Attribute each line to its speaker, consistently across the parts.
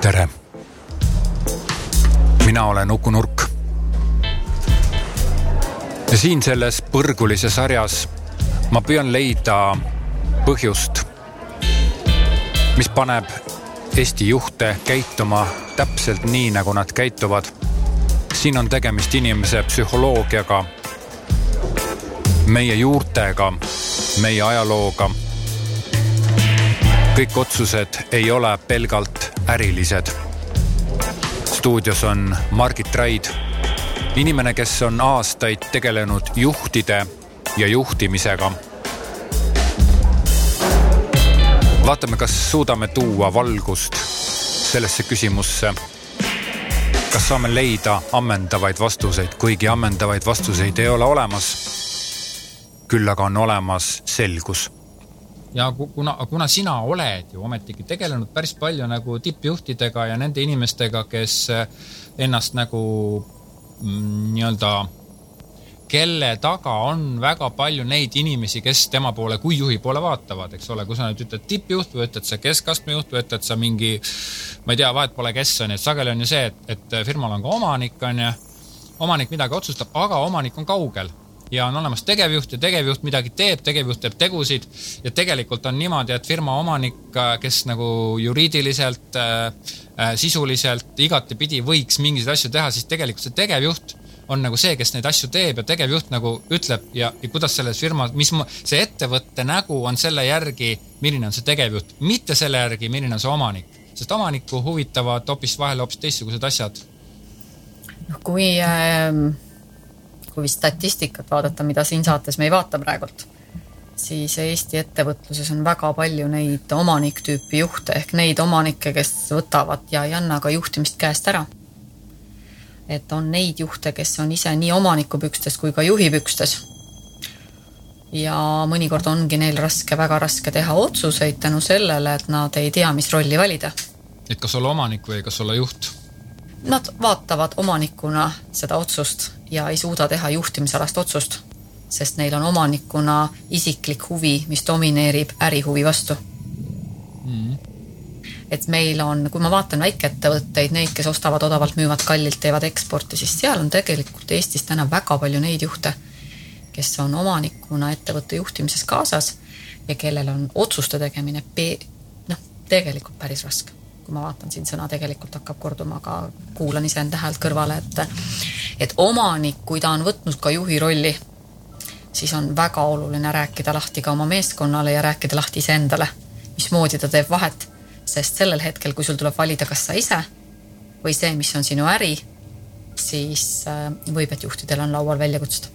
Speaker 1: tere. mina olen Uku Nurk. ja siin selles põrgulise sarjas ma püüan leida põhjust, mis paneb Eesti juhte käituma täpselt nii, nagu nad käituvad. siin on tegemist inimese psühholoogiaga, meie juurtega, meie ajalooga. kõik otsused ei ole pelgalt ärilised. stuudios on Margit Raid, inimene, kes on aastaid tegelenud juhtide ja juhtimisega vaatame, kas suudame tuua valgust sellesse küsimusse. kas saame leida ammendavaid vastuseid, kuigi ammendavaid vastuseid ei ole olemas. küll aga on olemas selgus.
Speaker 2: Ja kuna, kuna sina oled ju ometigi tegelenud päris palju nagu tippjuhtidega ja nende inimestega, kes ennast nagu mm, nii-öelda kelle taga on väga palju neid inimesi, kes tema poole kui juhi poole vaatavad, eks ole, kui sa nüüd ütled tippjuht või ütled sa keskastme juht või ütled sa mingi, ma ei tea, vahet pole, kes on, et sageli on ju see, et, et firmal on ka omanik, on ju. omanik midagi otsustab, aga omanik on kaugel ja on olemas tegevjuht ja tegevjuht midagi teeb, tegevjuht teeb tegusid ja tegelikult on niimoodi, et firma omanik, kes nagu juriidiliselt äh,, äh sisuliselt igatepidi võiks mingisuguseid asju teha, siis tegelikult see tegevjuht on nagu see, kes neid asju teeb ja tegevjuht nagu ütleb ja, ja kuidas selles firmas, mis see ettevõtte nägu on selle järgi, milline on see tegevjuht, mitte selle järgi, milline on see omanik. sest omanikku huvitavad hoopis vahel hoopis teistsugused asjad.
Speaker 3: kui äh,, kui statistikat vaadata, mida siin saates me ei vaata praegult, siis Eesti ettevõtluses on väga palju neid omaniktüüpi juhte ehk neid omanikke, kes võtavad ja ei anna ka juhtimist käest ära et on neid juhte, kes on ise nii omanikupükstes kui ka juhipükstes. ja mõnikord ongi neil raske, väga raske teha otsuseid tänu sellele, et nad ei tea, mis rolli valida.
Speaker 2: et kas olla omanik või kas olla juht?
Speaker 3: Nad vaatavad omanikuna seda otsust ja ei suuda teha juhtimisalast otsust, sest neil on omanikuna isiklik huvi, mis domineerib ärihuvi vastu mm et meil on, kui ma vaatan väikeettevõtteid, neid, kes ostavad odavalt, müüvad kallilt, teevad eksporti, siis seal on tegelikult Eestis täna väga palju neid juhte, kes on omanikuna ettevõtte juhtimises kaasas ja kellel on otsuste tegemine noh, tegelikult päris raske. Kui ma vaatan siin sõna tegelikult hakkab korduma, aga kuulan iseenda häält kõrvale, et et omanik, kui ta on võtnud ka juhi rolli, siis on väga oluline rääkida lahti ka oma meeskonnale ja rääkida lahti iseendale, mismoodi ta teeb vahet. Sest sellel hetkel, kui sul tuleb valida, kas sa ise või see, mis on sinu äri, siis äh, võib, et juhtidel on laual väljakutsed.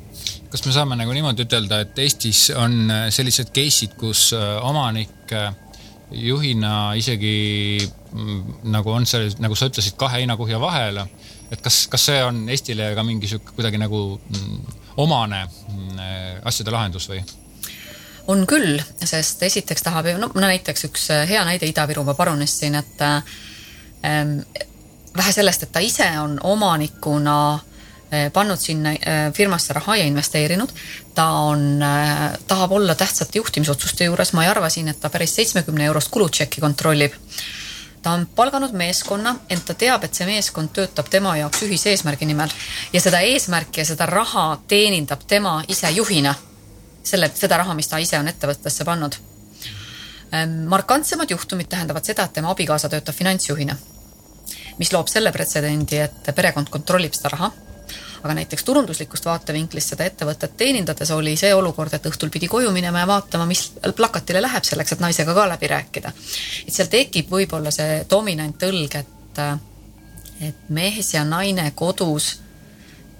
Speaker 2: Kas me saame nagu niimoodi ütelda, et Eestis on äh, sellised case'id, kus äh, omanik juhina isegi nagu on see, nagu sa ütlesid, kahe heinakuhja vahel, et kas, kas see on Eestile ka mingi sihuke kuidagi nagu mm, omane mm, asjade lahendus või?
Speaker 3: on küll, sest esiteks tahab ju, no näiteks üks äh, hea näide Ida-Virumaa parunist siin, et ähm, vähe sellest, et ta ise on omanikuna äh, pannud sinna äh, firmasse raha ja investeerinud. ta on äh,, tahab olla tähtsate juhtimisotsuste juures, ma ei arva siin, et ta päris seitsmekümne eurost kulutšekki kontrollib. Ta on palganud meeskonna, ent ta teab, et see meeskond töötab tema jaoks ühise eesmärgi nimel. Ja seda eesmärki ja seda raha teenindab tema ise juhina. Selle, seda raha, mis ta ise on ettevõttesse pannud. Ehm, markantsemad juhtumid tähendavad seda, et tema abikaasa töötab finantsjuhina, mis loob selle pretsedendi, et perekond kontrollib seda raha aga näiteks turunduslikust vaatevinklist seda ettevõtet teenindades oli see olukord, et õhtul pidi koju minema ja vaatama, mis plakatile läheb selleks, et naisega ka läbi rääkida. et seal tekib võib-olla see dominantõlg, et, et mees ja naine kodus,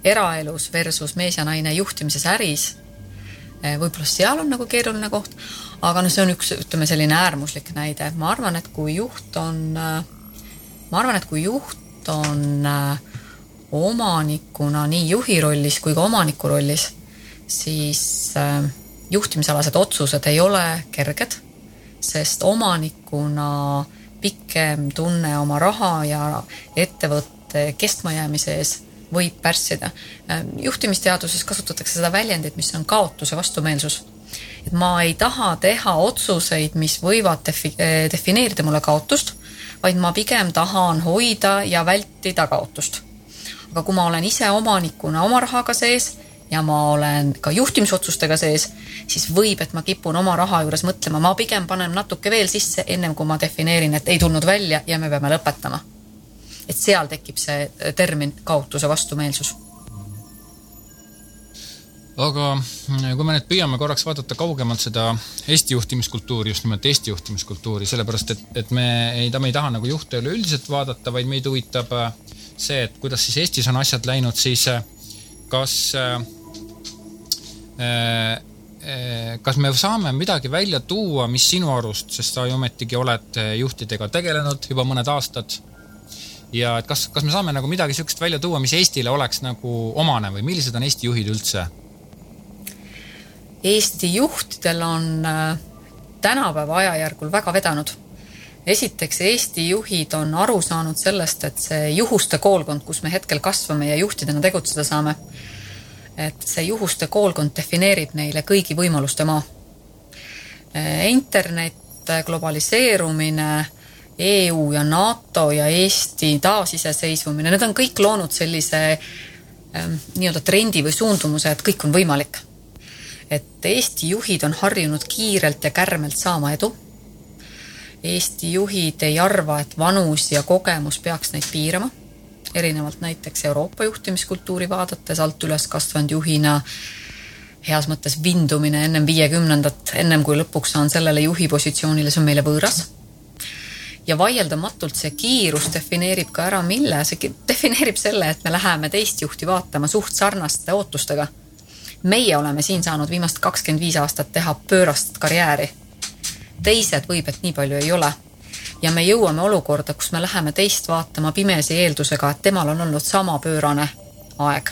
Speaker 3: eraelus versus mees ja naine juhtimises äris võib-olla seal on nagu keeruline koht, aga noh, see on üks, ütleme selline äärmuslik näide, ma arvan, et kui juht on, ma arvan, et kui juht on eh, omanikuna nii juhi rollis kui ka omaniku rollis, siis juhtimisalased otsused ei ole kerged, sest omanikuna pikem tunne oma raha ja ettevõtte kestmajäämise ees võib pärssida. Äh, juhtimisteaduses kasutatakse seda väljendit, mis on kaotuse vastumeelsus. et ma ei taha teha otsuseid, mis võivad defi-, äh, defineerida mulle kaotust, vaid ma pigem tahan hoida ja vältida kaotust. Aga kui ma olen ise omanikuna oma rahaga sees ja ma olen ka juhtimisotsustega sees, siis võib, et ma kipun oma raha juures mõtlema, ma pigem panen natuke veel sisse, ennem kui ma defineerin, et ei tulnud välja ja me peame lõpetama. et seal tekib see termin kaotuse vastumeelsus
Speaker 2: aga kui me nüüd püüame korraks vaadata kaugemalt seda Eesti juhtimiskultuuri, just nimelt Eesti juhtimiskultuuri, sellepärast et, et me ei, me ei taha nagu juhte üleüldiselt vaadata, vaid meid huvitab äh, see, et kuidas siis Eestis on asjad läinud, siis äh, kas äh, kas me saame midagi välja tuua, mis sinu arust, sest sa ju ometigi oled juhtidega tegelenud juba mõned aastad, ja et kas, kas me saame nagu midagi niisugust välja tuua, mis Eestile oleks nagu omane või millised on Eesti juhid üldse?
Speaker 3: Eesti juhtidel on äh, tänapäeva ajajärgul väga vedanud. esiteks, Eesti juhid on aru saanud sellest, et see juhuste koolkond, kus me hetkel kasvame ja juhtidena tegutseda saame, et see juhuste koolkond defineerib neile kõigi võimaluste maa. Äh, internet, globaliseerumine, EU ja NATO ja Eesti taasiseseisvumine, need on kõik loonud sellise ähm, nii-öelda trendi või suundumuse, et kõik on võimalik et Eesti juhid on harjunud kiirelt ja kärmelt saama edu. Eesti juhid ei arva, et vanus ja kogemus peaks neid piirama, erinevalt näiteks Euroopa juhtimiskultuuri vaadates alt üles kasvanud juhina heas mõttes vindumine ennem viiekümnendat, ennem kui lõpuks saan sellele juhi positsioonile, see on meile võõras. ja vaieldamatult see kiirus defineerib ka ära, mille, see defineerib selle, et me läheme teist juhti vaatama suht sarnaste ootustega meie oleme siin saanud viimased kakskümmend viis aastat teha pöörast karjääri. teised võib, et nii palju ei ole. ja me jõuame olukorda, kus me läheme teist vaatama pimesi eeldusega, et temal on olnud sama pöörane aeg,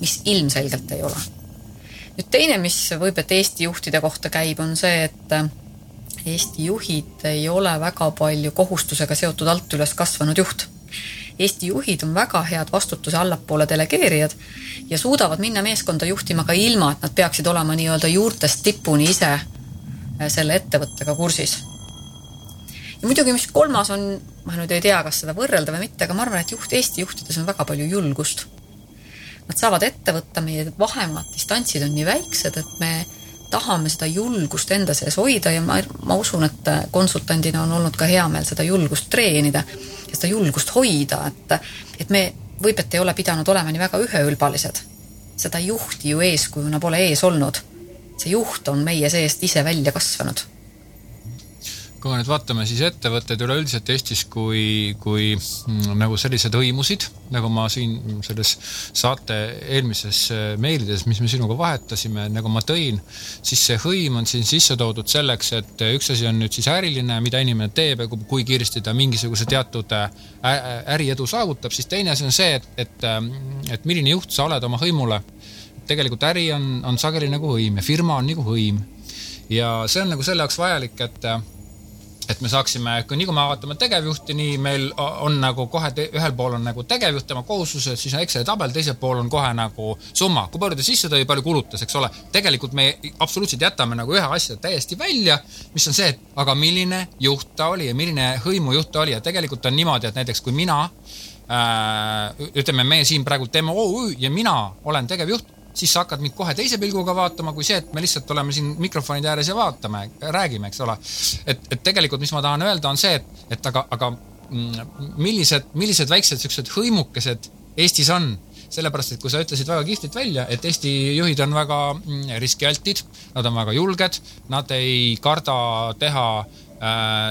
Speaker 3: mis ilmselgelt ei ole. nüüd teine, mis võib, et Eesti juhtide kohta käib, on see, et Eesti juhid ei ole väga palju kohustusega seotud alt üles kasvanud juht Eesti juhid on väga head vastutuse allapoole delegeerijad ja suudavad minna meeskonda juhtima ka ilma, et nad peaksid olema nii-öelda juurtest tipuni ise äh, selle ettevõttega kursis. ja muidugi, mis kolmas on, ma nüüd ei tea, kas seda võrrelda või mitte, aga ma arvan, et juht, Eesti juhtides on väga palju julgust. Nad saavad ette võtta, meie vahemaad, distantsid on nii väiksed, et me tahame seda julgust enda sees hoida ja ma, ma usun, et konsultandina on olnud ka hea meel seda julgust treenida ja seda julgust hoida, et, et me võib, et ei ole pidanud olema nii väga üheülbalised. seda juhti ju eeskujuna pole ees olnud. see juht on meie seest ise välja kasvanud
Speaker 2: kui me nüüd vaatame siis ettevõtteid üleüldiselt Eestis kui, kui mm, nagu sellised hõimusid, nagu ma siin selles saate eelmises äh, meilides, mis me sinuga vahetasime, nagu ma tõin, siis see hõim on siin sisse toodud selleks, et üks asi on nüüd siis äriline, mida inimene teeb ja kui kiiresti ta mingisuguse teatud äh, äriedu saavutab, siis teine asi on see, et, et, ähm, et milline juht sa oled oma hõimule. tegelikult äri on, on sageli nagu hõim ja firma on nagu hõim. ja see on nagu selle jaoks vajalik, et äh, et me saaksime, nii kui me vaatame tegevjuhti, nii meil on nagu kohe te, ühel pool on nagu tegevjuht, tema kohustused, siis on Exceli tabel, teisel pool on kohe nagu summa, kui palju ta sisse tõi, palju kulutas, eks ole. tegelikult me absoluutselt jätame nagu ühe asja täiesti välja, mis on see, et aga milline juht ta oli ja milline hõimujuht ta oli ja tegelikult on niimoodi, et näiteks kui mina äh, ütleme, meie siin praegu teeme OÜ ja mina olen tegevjuht siis sa hakkad mind kohe teise pilguga vaatama kui see, et me lihtsalt oleme siin mikrofonide ääres ja vaatame, räägime, eks ole. et, et tegelikult, mis ma tahan öelda, on see, et, et aga, aga mm, millised, millised väiksed siuksed hõimukesed Eestis on sellepärast, et kui sa ütlesid väga kihvtilt välja, et Eesti juhid on väga mm, riskialtid, nad on väga julged, nad ei karda teha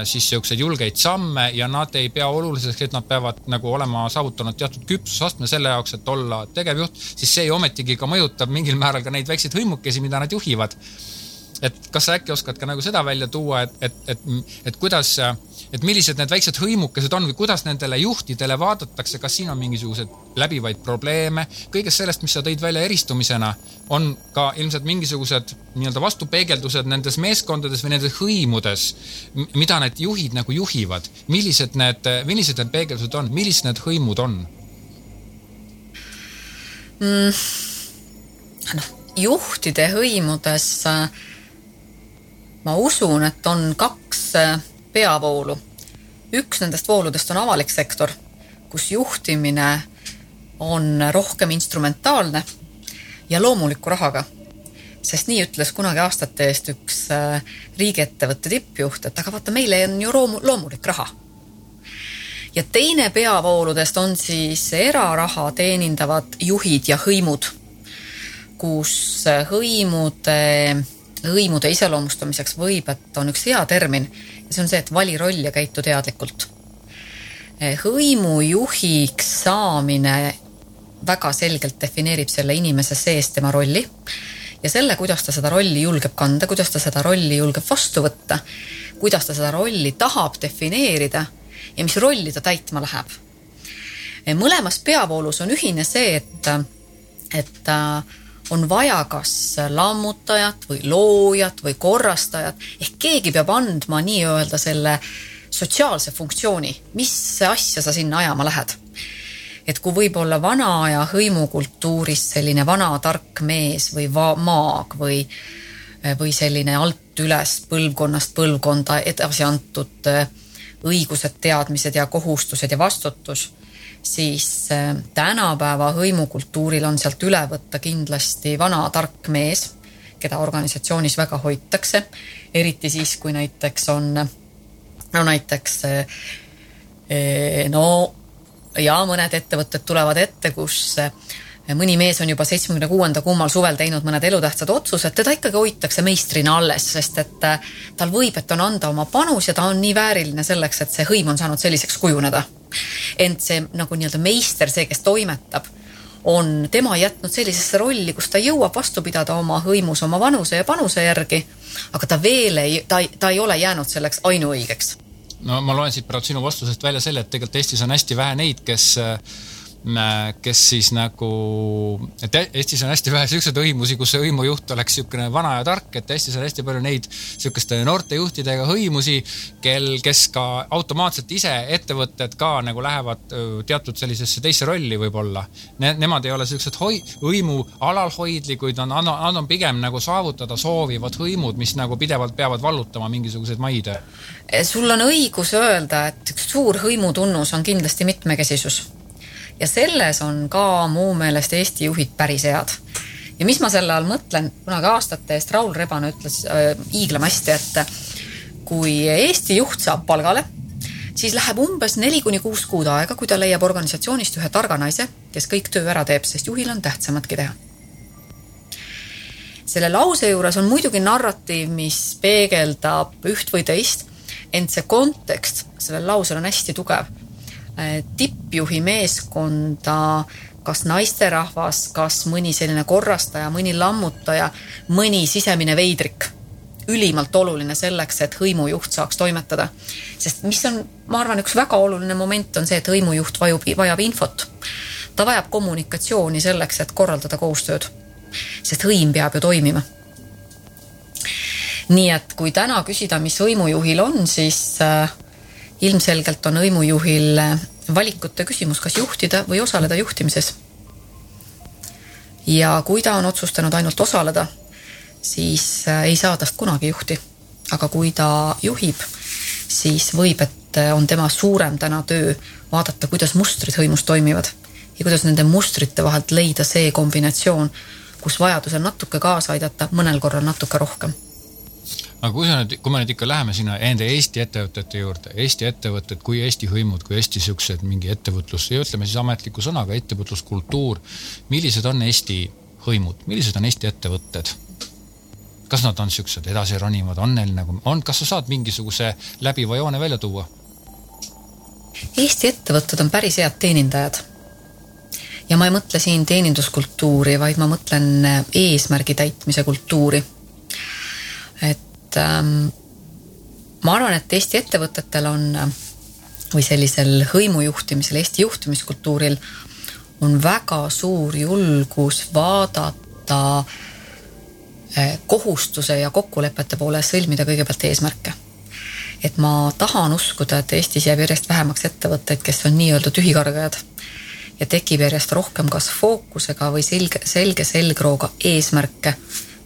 Speaker 2: siis niisuguseid julgeid samme ja nad ei pea oluliseks, et nad peavad nagu olema saavutanud teatud küpsusastme selle jaoks, et olla tegevjuht, siis see ju ometigi ka mõjutab mingil määral ka neid väikseid hõimukesi, mida nad juhivad et kas sa äkki oskad ka nagu seda välja tuua, et, et, et, et kuidas, et millised need väiksed hõimukesed on või kuidas nendele juhtidele vaadatakse, kas siin on mingisuguseid läbivaid probleeme, kõigest sellest, mis sa tõid välja eristumisena, on ka ilmselt mingisugused nii-öelda vastupeegeldused nendes meeskondades või nendes hõimudes, mida need juhid nagu juhivad, millised need, millised need peegeldused on, millised need hõimud on
Speaker 3: mm.? noh, juhtide hõimudes äh, ma usun, et on kaks äh, peavoolu. üks nendest vooludest on avalik sektor, kus juhtimine on rohkem instrumentaalne ja loomuliku rahaga. sest nii ütles kunagi aastate eest üks äh, riigiettevõtte tippjuht, et aga vaata, meile on ju loomu-, loomulik raha. ja teine peavooludest on siis eraraha teenindavad juhid ja hõimud, kus hõimude, hõimude iseloomustamiseks võib, et on üks hea termin ja see on see, et vali roll ja käitu teadlikult hõimujuhiks saamine väga selgelt defineerib selle inimese sees tema rolli ja selle, kuidas ta seda rolli julgeb kanda, kuidas ta seda rolli julgeb vastu võtta, kuidas ta seda rolli tahab defineerida ja mis rolli ta täitma läheb. mõlemas peavoolus on ühine see, et, et on vaja kas lammutajat või loojat või korrastajat. Ehk keegi peab andma nii-öelda selle sotsiaalse funktsiooni, mis asja sa sinna ajama lähed? Et kui võib-olla vana aja hõimukultuuris selline vana tark mees või maag või, või selline alt üles põlvkonnast põlvkonda edasi antud õigused, teadmised ja kohustused ja vastutus, siis äh, tänapäeva hõimukultuuril on sealt üle võtta kindlasti vana tark mees, keda organisatsioonis väga hoitakse, eriti siis, kui näiteks on no näiteks äh, no ja mõned ettevõtted tulevad ette, kus mõni mees on juba seitsmekümne kuuenda kummal suvel teinud mõned elutähtsad otsused, teda ikkagi hoitakse meistrina alles, sest et tal võib, et on anda oma panus ja ta on nii vääriline selleks, et see hõim on saanud selliseks kujuneda. Ent see nagu nii-öelda meister, see, kes toimetab, on tema jätnud sellisesse rolli, kus ta jõuab vastu pidada oma hõimus oma vanuse ja panuse järgi, aga ta veel ei, ta, ta ei ole jäänud selleks ainuõigeks.
Speaker 2: No ma loen siit praegu sinu vastusest välja selle, et tegelikult Eestis on hästi vähe neid, kes kes siis nagu, et Eestis on hästi vähe siukseid hõimusi, kus see hõimujuht oleks niisugune vana ja tark, et Eestis on hästi palju neid niisuguste noorte juhtidega hõimusi, kel, kes ka automaatselt ise, ettevõtted ka nagu lähevad teatud sellisesse teisse rolli võib-olla ne,. Nemad ei ole niisugused hoi-, hõimu alalhoidlikud, on, nad on pigem nagu saavutada soovivad hõimud, mis nagu pidevalt peavad vallutama mingisuguseid maid.
Speaker 3: sul on õigus öelda, et üks suur hõimutunnus on kindlasti mitmekesisus ja selles on ka mu meelest Eesti juhid päris head. ja mis ma selle all mõtlen, kunagi aastate eest Raul Rebane ütles äh, hiiglamasti, et kui Eesti juht saab palgale, siis läheb umbes neli kuni kuus kuud aega, kui ta leiab organisatsioonist ühe targa naise, kes kõik töö ära teeb, sest juhil on tähtsamatki teha. selle lause juures on muidugi narratiiv, mis peegeldab üht või teist, ent see kontekst sellel lausel on hästi tugev tippjuhi meeskonda kas naisterahvas, kas mõni selline korrastaja, mõni lammutaja, mõni sisemine veidrik. ülimalt oluline selleks, et hõimujuht saaks toimetada. sest mis on, ma arvan, üks väga oluline moment on see, et hõimujuht vajub, vajab infot. ta vajab kommunikatsiooni selleks, et korraldada koostööd. sest hõim peab ju toimima. nii et kui täna küsida, mis hõimujuhil on, siis äh, ilmselgelt on hõimujuhil valikute küsimus, kas juhtida või osaleda juhtimises. ja kui ta on otsustanud ainult osaleda, siis äh, ei saa tast kunagi juhti. aga kui ta juhib, siis võib, et äh, on tema suurem täna töö vaadata, kuidas mustrid hõimus toimivad ja kuidas nende mustrite vahelt leida see kombinatsioon, kus vajadusel natuke kaasa aidata, mõnel korral natuke rohkem
Speaker 2: aga kui sa nüüd, kui me nüüd ikka läheme sinna enda Eesti ettevõtete juurde, Eesti ettevõtted kui Eesti hõimud, kui Eesti siuksed mingi ettevõtlus ütleme siis ametliku sõnaga ettevõtluskultuur. millised on Eesti hõimud, millised on Eesti ettevõtted? kas nad on siuksed edasironivad, on neil nagu, on, kas sa saad mingisuguse läbiva joone välja tuua?
Speaker 3: Eesti ettevõtted on päris head teenindajad ja ma ei mõtle siin teeninduskultuuri, vaid ma mõtlen eesmärgi täitmise kultuuri. Et ähm, ma arvan, et Eesti ettevõtetel on või sellisel hõimujuhtimisel, Eesti juhtimiskultuuril on väga suur julgus vaadata äh, kohustuse ja kokkulepete poole sõlmida kõigepealt eesmärke. et ma tahan uskuda, et Eestis jääb järjest vähemaks ettevõtteid, kes on nii-öelda tühikargajad ja tekib järjest rohkem kas fookusega või selge, selge selgrooga eesmärke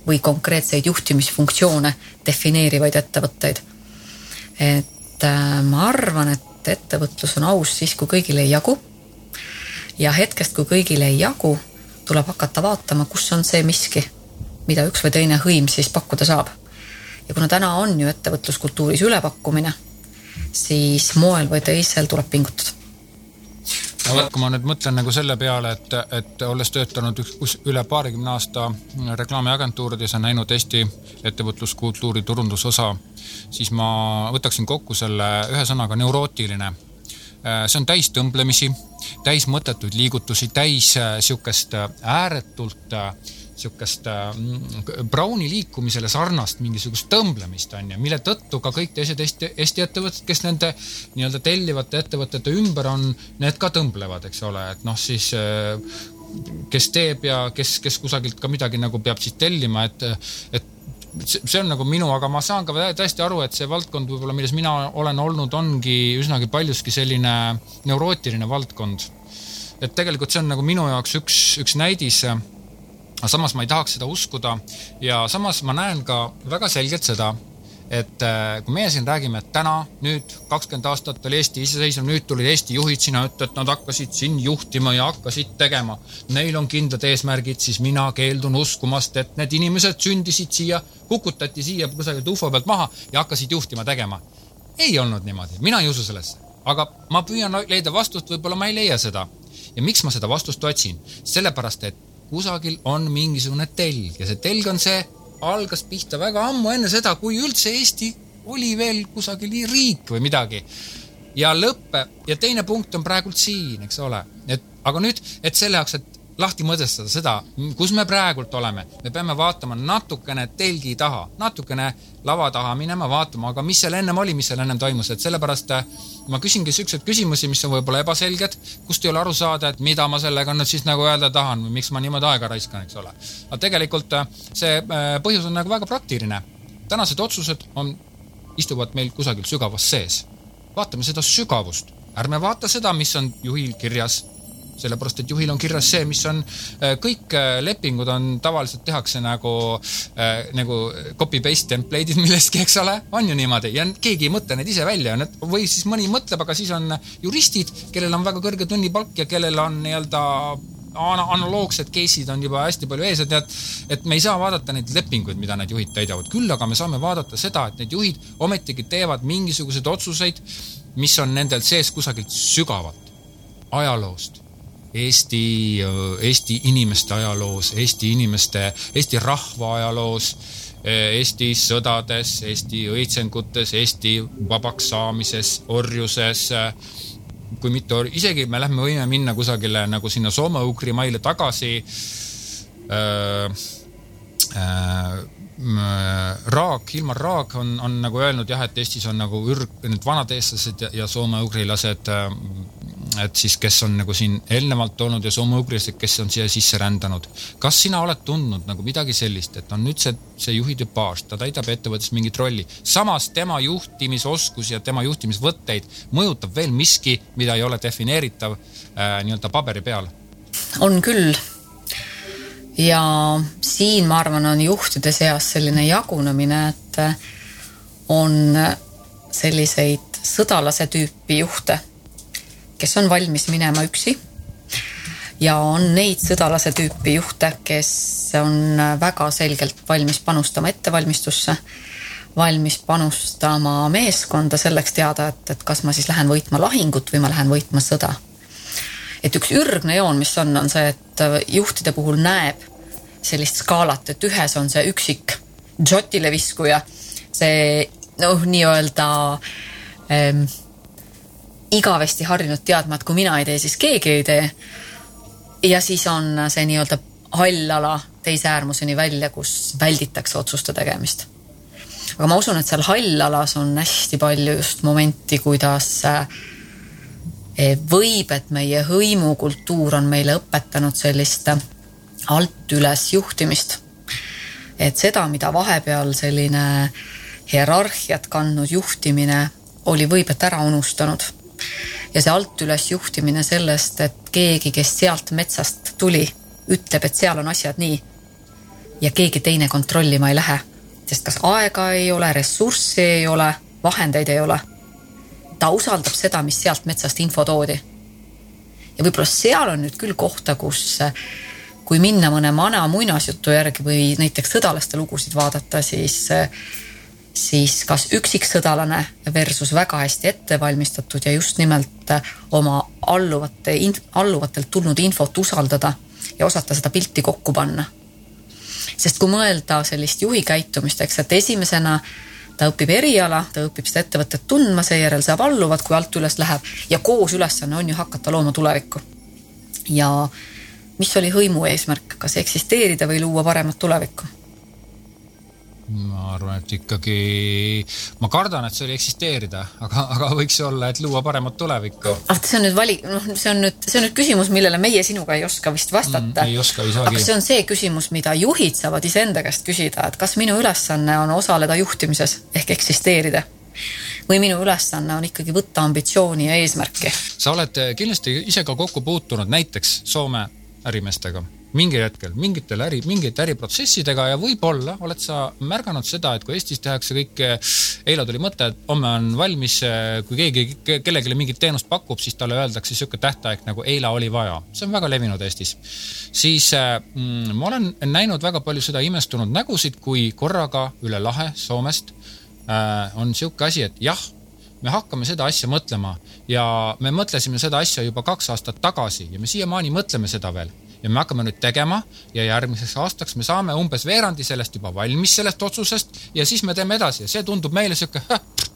Speaker 3: või konkreetseid juhtimisfunktsioone defineerivaid ettevõtteid. et äh, ma arvan, et et ettevõtlus on aus siis, kui kõigile ei jagu. ja hetkest, kui kõigile ei jagu, tuleb hakata vaatama, kus on see miski, mida üks või teine hõim siis pakkuda saab. ja kuna täna on ju ettevõtluskultuuris ülepakkumine, siis moel või teisel tuleb pingutada
Speaker 2: no vot, kui ma nüüd mõtlen nagu selle peale, et, et olles töötanud üks, üle paarikümne aasta reklaamiagentuurides ja näinud Eesti ettevõtluskultuuri turundusosa, siis ma võtaksin kokku selle ühe sõnaga neurootiline. see on täis tõmblemisi, täis mõttetuid liigutusi, täis sihukest ääretult äh, niisugust äh, Browni liikumisele sarnast mingisugust tõmblemist, on ju, mille tõttu ka kõik teised Eesti, Eesti ettevõtted, kes nende nii-öelda tellivate ettevõtete ümber on, need ka tõmblevad, eks ole, et noh, siis äh, kes teeb ja kes, kes kusagilt ka midagi nagu peab siis tellima, et, et see on nagu minu, aga ma saan ka täiesti aru, et see valdkond võib-olla, milles mina olen olnud, ongi üsnagi paljuski selline neurootiline valdkond. et tegelikult see on nagu minu jaoks üks, üks näidis aga samas ma ei tahaks seda uskuda ja samas ma näen ka väga selgelt seda, et äh, kui meie siin räägime, et täna, nüüd kakskümmend aastat oli Eesti iseseisev, nüüd tulid Eesti juhid sinna ette, et nad hakkasid siin juhtima ja hakkasid tegema. Neil on kindlad eesmärgid, siis mina keeldun uskumast, et need inimesed sündisid siia, kukutati siia kusagilt ufo pealt maha ja hakkasid juhtima tegema. ei olnud niimoodi, mina ei usu sellesse, aga ma püüan leida vastust, võib-olla ma ei leia seda. ja miks ma seda vastust otsin? sellepärast, et kusagil on mingisugune telg ja see telg on see, algas pihta väga ammu enne seda, kui üldse Eesti oli veel kusagil riik või midagi. ja lõppe ja teine punkt on praegult siin, eks ole, et aga nüüd, et selle jaoks, et lahti mõtestada seda, kus me praegult oleme. me peame vaatama natukene telgi taha, natukene lava taha minema, vaatama, aga mis seal ennem oli, mis seal ennem toimus, et sellepärast äh, ma küsingi siukseid küsimusi, mis on võib-olla ebaselged, kust ei ole aru saada, et mida ma sellega nüüd siis nagu öelda tahan või miks ma niimoodi aega raiskan, eks ole. aga tegelikult äh, see äh, põhjus on nagu väga praktiline. tänased otsused on, istuvad meil kusagil sügavas sees. vaatame seda sügavust, ärme vaata seda, mis on juhil kirjas sellepärast et juhil on kirjas see, mis on, äh, kõik äh, lepingud on, tavaliselt tehakse nagu äh,, nagu copy-paste template'id millestki, eks ole, on ju niimoodi? Ja keegi ei mõtle neid ise välja, need või siis mõni mõtleb, aga siis on juristid, kellel on väga kõrge tunnipalk ja kellel on nii-öelda analoogsed case'id on juba hästi palju ees, et et me ei saa vaadata neid lepinguid, mida need juhid täidavad, küll aga me saame vaadata seda, et need juhid ometigi teevad mingisuguseid otsuseid, mis on nendel sees kusagilt sügavalt ajaloost Eesti, Eesti inimeste ajaloos, Eesti inimeste, Eesti rahva ajaloos, Eesti sõdades, Eesti õitsengutes, Eesti vabaks saamises, orjuses, kui mitte or-, isegi me lähme, võime minna kusagile nagu sinna soome-ugri maile tagasi äh,. Äh, Raag, Ilmar Raag on, on nagu öelnud jah, et Eestis on nagu ürg, need vanad eestlased ja, ja soome-ugrilased äh, et siis, kes on nagu siin eelnevalt olnud ja soome-ugrilased, kes on siia sisse rändanud. kas sina oled tundnud nagu midagi sellist, et on nüüd see, see juhi tüpaaž, ta täidab ettevõttes mingit rolli, samas tema juhtimisoskus ja tema juhtimisvõtteid mõjutab veel miski, mida ei ole defineeritav äh, nii-öelda paberi peal?
Speaker 3: on küll. ja siin, ma arvan, on juhtide seas selline jagunemine, et on selliseid sõdalase tüüpi juhte kes on valmis minema üksi. ja on neid sõdalase tüüpi juhte, kes on väga selgelt valmis panustama ettevalmistusse, valmis panustama meeskonda selleks teada, et, et kas ma siis lähen võitma lahingut või ma lähen võitma sõda. et üks ürgne joon, mis on, on see, et juhtide puhul näeb sellist skaalat, et ühes on see üksik dzotile viskuja, see noh, nii-öelda ähm, igavesti harjunud teadma, et kui mina ei tee, siis keegi ei tee. ja siis on see nii-öelda hall ala teise äärmuseni välja, kus välditakse otsuste tegemist. aga ma usun, et seal hall alas on hästi palju just momenti, kuidas eh, võib, et meie hõimukultuur on meile õpetanud sellist alt üles juhtimist. et seda, mida vahepeal selline hierarhiat kandnud juhtimine oli võib et ära unustanud ja see alt üles juhtimine sellest, et keegi, kes sealt metsast tuli, ütleb, et seal on asjad nii. ja keegi teine kontrollima ei lähe, sest kas aega ei ole, ressurssi ei ole, vahendeid ei ole. ta usaldab seda, mis sealt metsast info toodi. ja võib-olla seal on nüüd küll kohta, kus kui minna mõne vana muinasjutu järgi või näiteks sõdalaste lugusid vaadata, siis siis kas üksiksõdalane versus väga hästi ette valmistatud ja just nimelt oma alluvate, alluvatelt tulnud infot usaldada ja osata seda pilti kokku panna. sest kui mõelda sellist juhi käitumist, eks, et esimesena ta õpib eriala, ta õpib seda ettevõtet tundma, seejärel saab alluvad, kui alt üles läheb ja koos ülesanne on ju hakata looma tulevikku. ja mis oli hõimu eesmärk, kas eksisteerida või luua paremat tulevikku
Speaker 2: ma arvan, et ikkagi, ma kardan, et see oli eksisteerida, aga, aga võiks olla, et luua paremat tulevikku.
Speaker 3: ah, see on nüüd valik, noh, see on nüüd, see on nüüd küsimus, millele meie sinuga ei oska vist vastata mm,.
Speaker 2: ei oska, ei saagi.
Speaker 3: aga see on see küsimus, mida juhid saavad iseenda käest küsida, et kas minu ülesanne on osaleda juhtimises ehk eksisteerida või minu ülesanne on ikkagi võtta ambitsiooni ja eesmärki.
Speaker 2: sa oled kindlasti ise ka kokku puutunud näiteks Soome ärimeestega mingil hetkel mingitel äri, mingite äriprotsessidega ja võib-olla oled sa märganud seda, et kui Eestis tehakse kõike, eile tuli mõte, et homme on valmis, kui keegi kellelegi mingit teenust pakub, siis talle öeldakse niisugune tähtaeg nagu eile oli vaja. see on väga levinud Eestis. siis mm, ma olen näinud väga palju seda imestunud nägusid, kui korraga üle lahe Soomest äh, on niisugune asi, et jah me hakkame seda asja mõtlema ja me mõtlesime seda asja juba kaks aastat tagasi ja me siiamaani mõtleme seda veel ja me hakkame nüüd tegema ja järgmiseks aastaks me saame umbes veerandi sellest juba valmis, sellest otsusest ja siis me teeme edasi. Ja see tundub meile sihuke,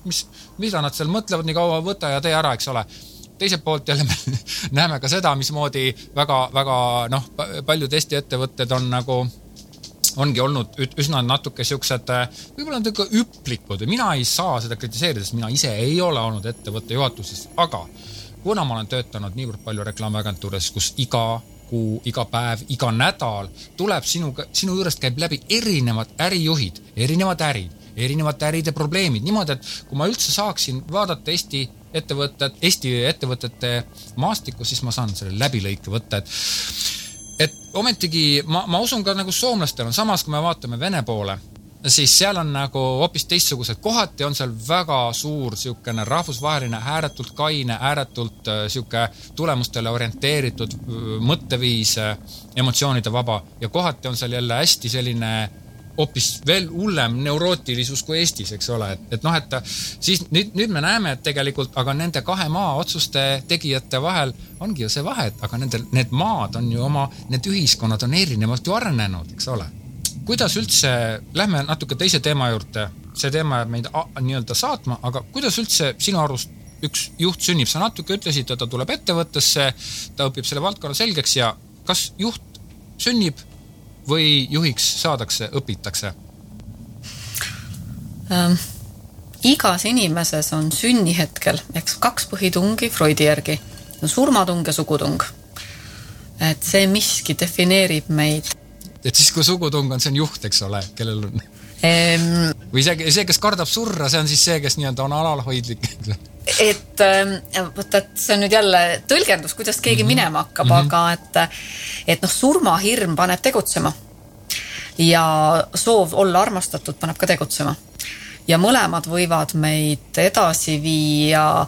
Speaker 2: mis, mida nad seal mõtlevad nii kaua, võta ja tee ära, eks ole. Teiselt poolt jälle me näeme ka seda, mismoodi väga-väga noh, paljud Eesti ettevõtted on nagu ongi olnud üsna natuke siuksed, võib-olla natuke üplikud. Ja mina ei saa seda kritiseerida, sest mina ise ei ole olnud ettevõtte juhatuses, aga kuna ma olen töötanud niivõrd palju reklaamiagentuuris, kus iga kuu, iga päev, iga nädal tuleb sinuga, sinu juurest käib läbi erinevad ärijuhid, erinevad ärid, erinevate äride probleemid, niimoodi, et kui ma üldse saaksin vaadata Eesti ettevõtted, Eesti ettevõtete maastikku, siis ma saan selle läbilõike võtta, et et ometigi ma, ma usun ka nagu soomlastel on, samas kui me vaatame Vene poole siis seal on nagu hoopis teistsugused, kohati on seal väga suur niisugune rahvusvaheline, ääretult kaine, ääretult niisugune äh, tulemustele orienteeritud äh, mõtteviis, äh, emotsioonide vaba. Ja kohati on seal jälle hästi selline hoopis veel hullem neurootilisus kui Eestis, eks ole, et, et noh, et siis nüüd, nüüd me näeme, et tegelikult aga nende kahe maa otsuste tegijate vahel ongi ju see vahe, et aga nendel, need maad on ju oma, need ühiskonnad on erinevalt ju arenenud, eks ole kuidas üldse, lähme natuke teise teema juurde, see teema jääb meid nii-öelda saatma, aga kuidas üldse sinu arust üks juht sünnib, sa natuke ütlesid, et ta tuleb ettevõttesse, ta õpib selle valdkonna selgeks ja kas juht sünnib või juhiks saadakse, õpitakse
Speaker 3: ähm,? igas inimeses on sünnihetkel, eks kaks põhitungi Freudi järgi, surmatung ja sugutung. et see miski defineerib meid
Speaker 2: et siis, kui sugutung on, see on juht, eks ole, kellel on ehm.... või see, see, kes kardab surra, see on siis see, kes nii-öelda on alalhoidlik
Speaker 3: et vot, et see on nüüd jälle tõlgendus, kuidas keegi mm -hmm. minema hakkab mm, -hmm. aga et, et noh, surmahirm paneb tegutsema. ja soov olla armastatud paneb ka tegutsema. ja mõlemad võivad meid edasi viia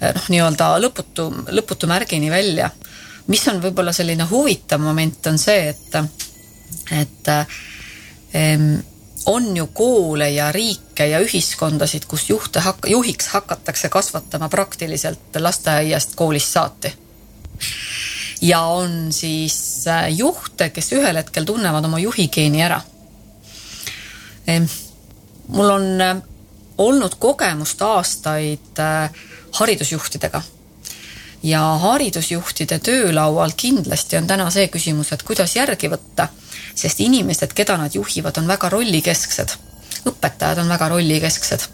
Speaker 3: noh, nii-öelda lõputu, lõputu märgini välja. mis on võib-olla selline huvitav moment, on see, et et ähm, on ju koole ja riike ja ühiskondasid, kus juhte hak-, juhiks hakatakse kasvatama praktiliselt lasteaiast koolist saati. ja on siis äh, juhte, kes ühel hetkel tunnevad oma juhigeeni ära ähm,. mul on äh, olnud kogemust aastaid äh, haridusjuhtidega ja haridusjuhtide töölaual kindlasti on täna see küsimus, et kuidas järgi võtta sest inimesed, keda nad juhivad, on väga rollikesksed. õpetajad on väga rollikesksed.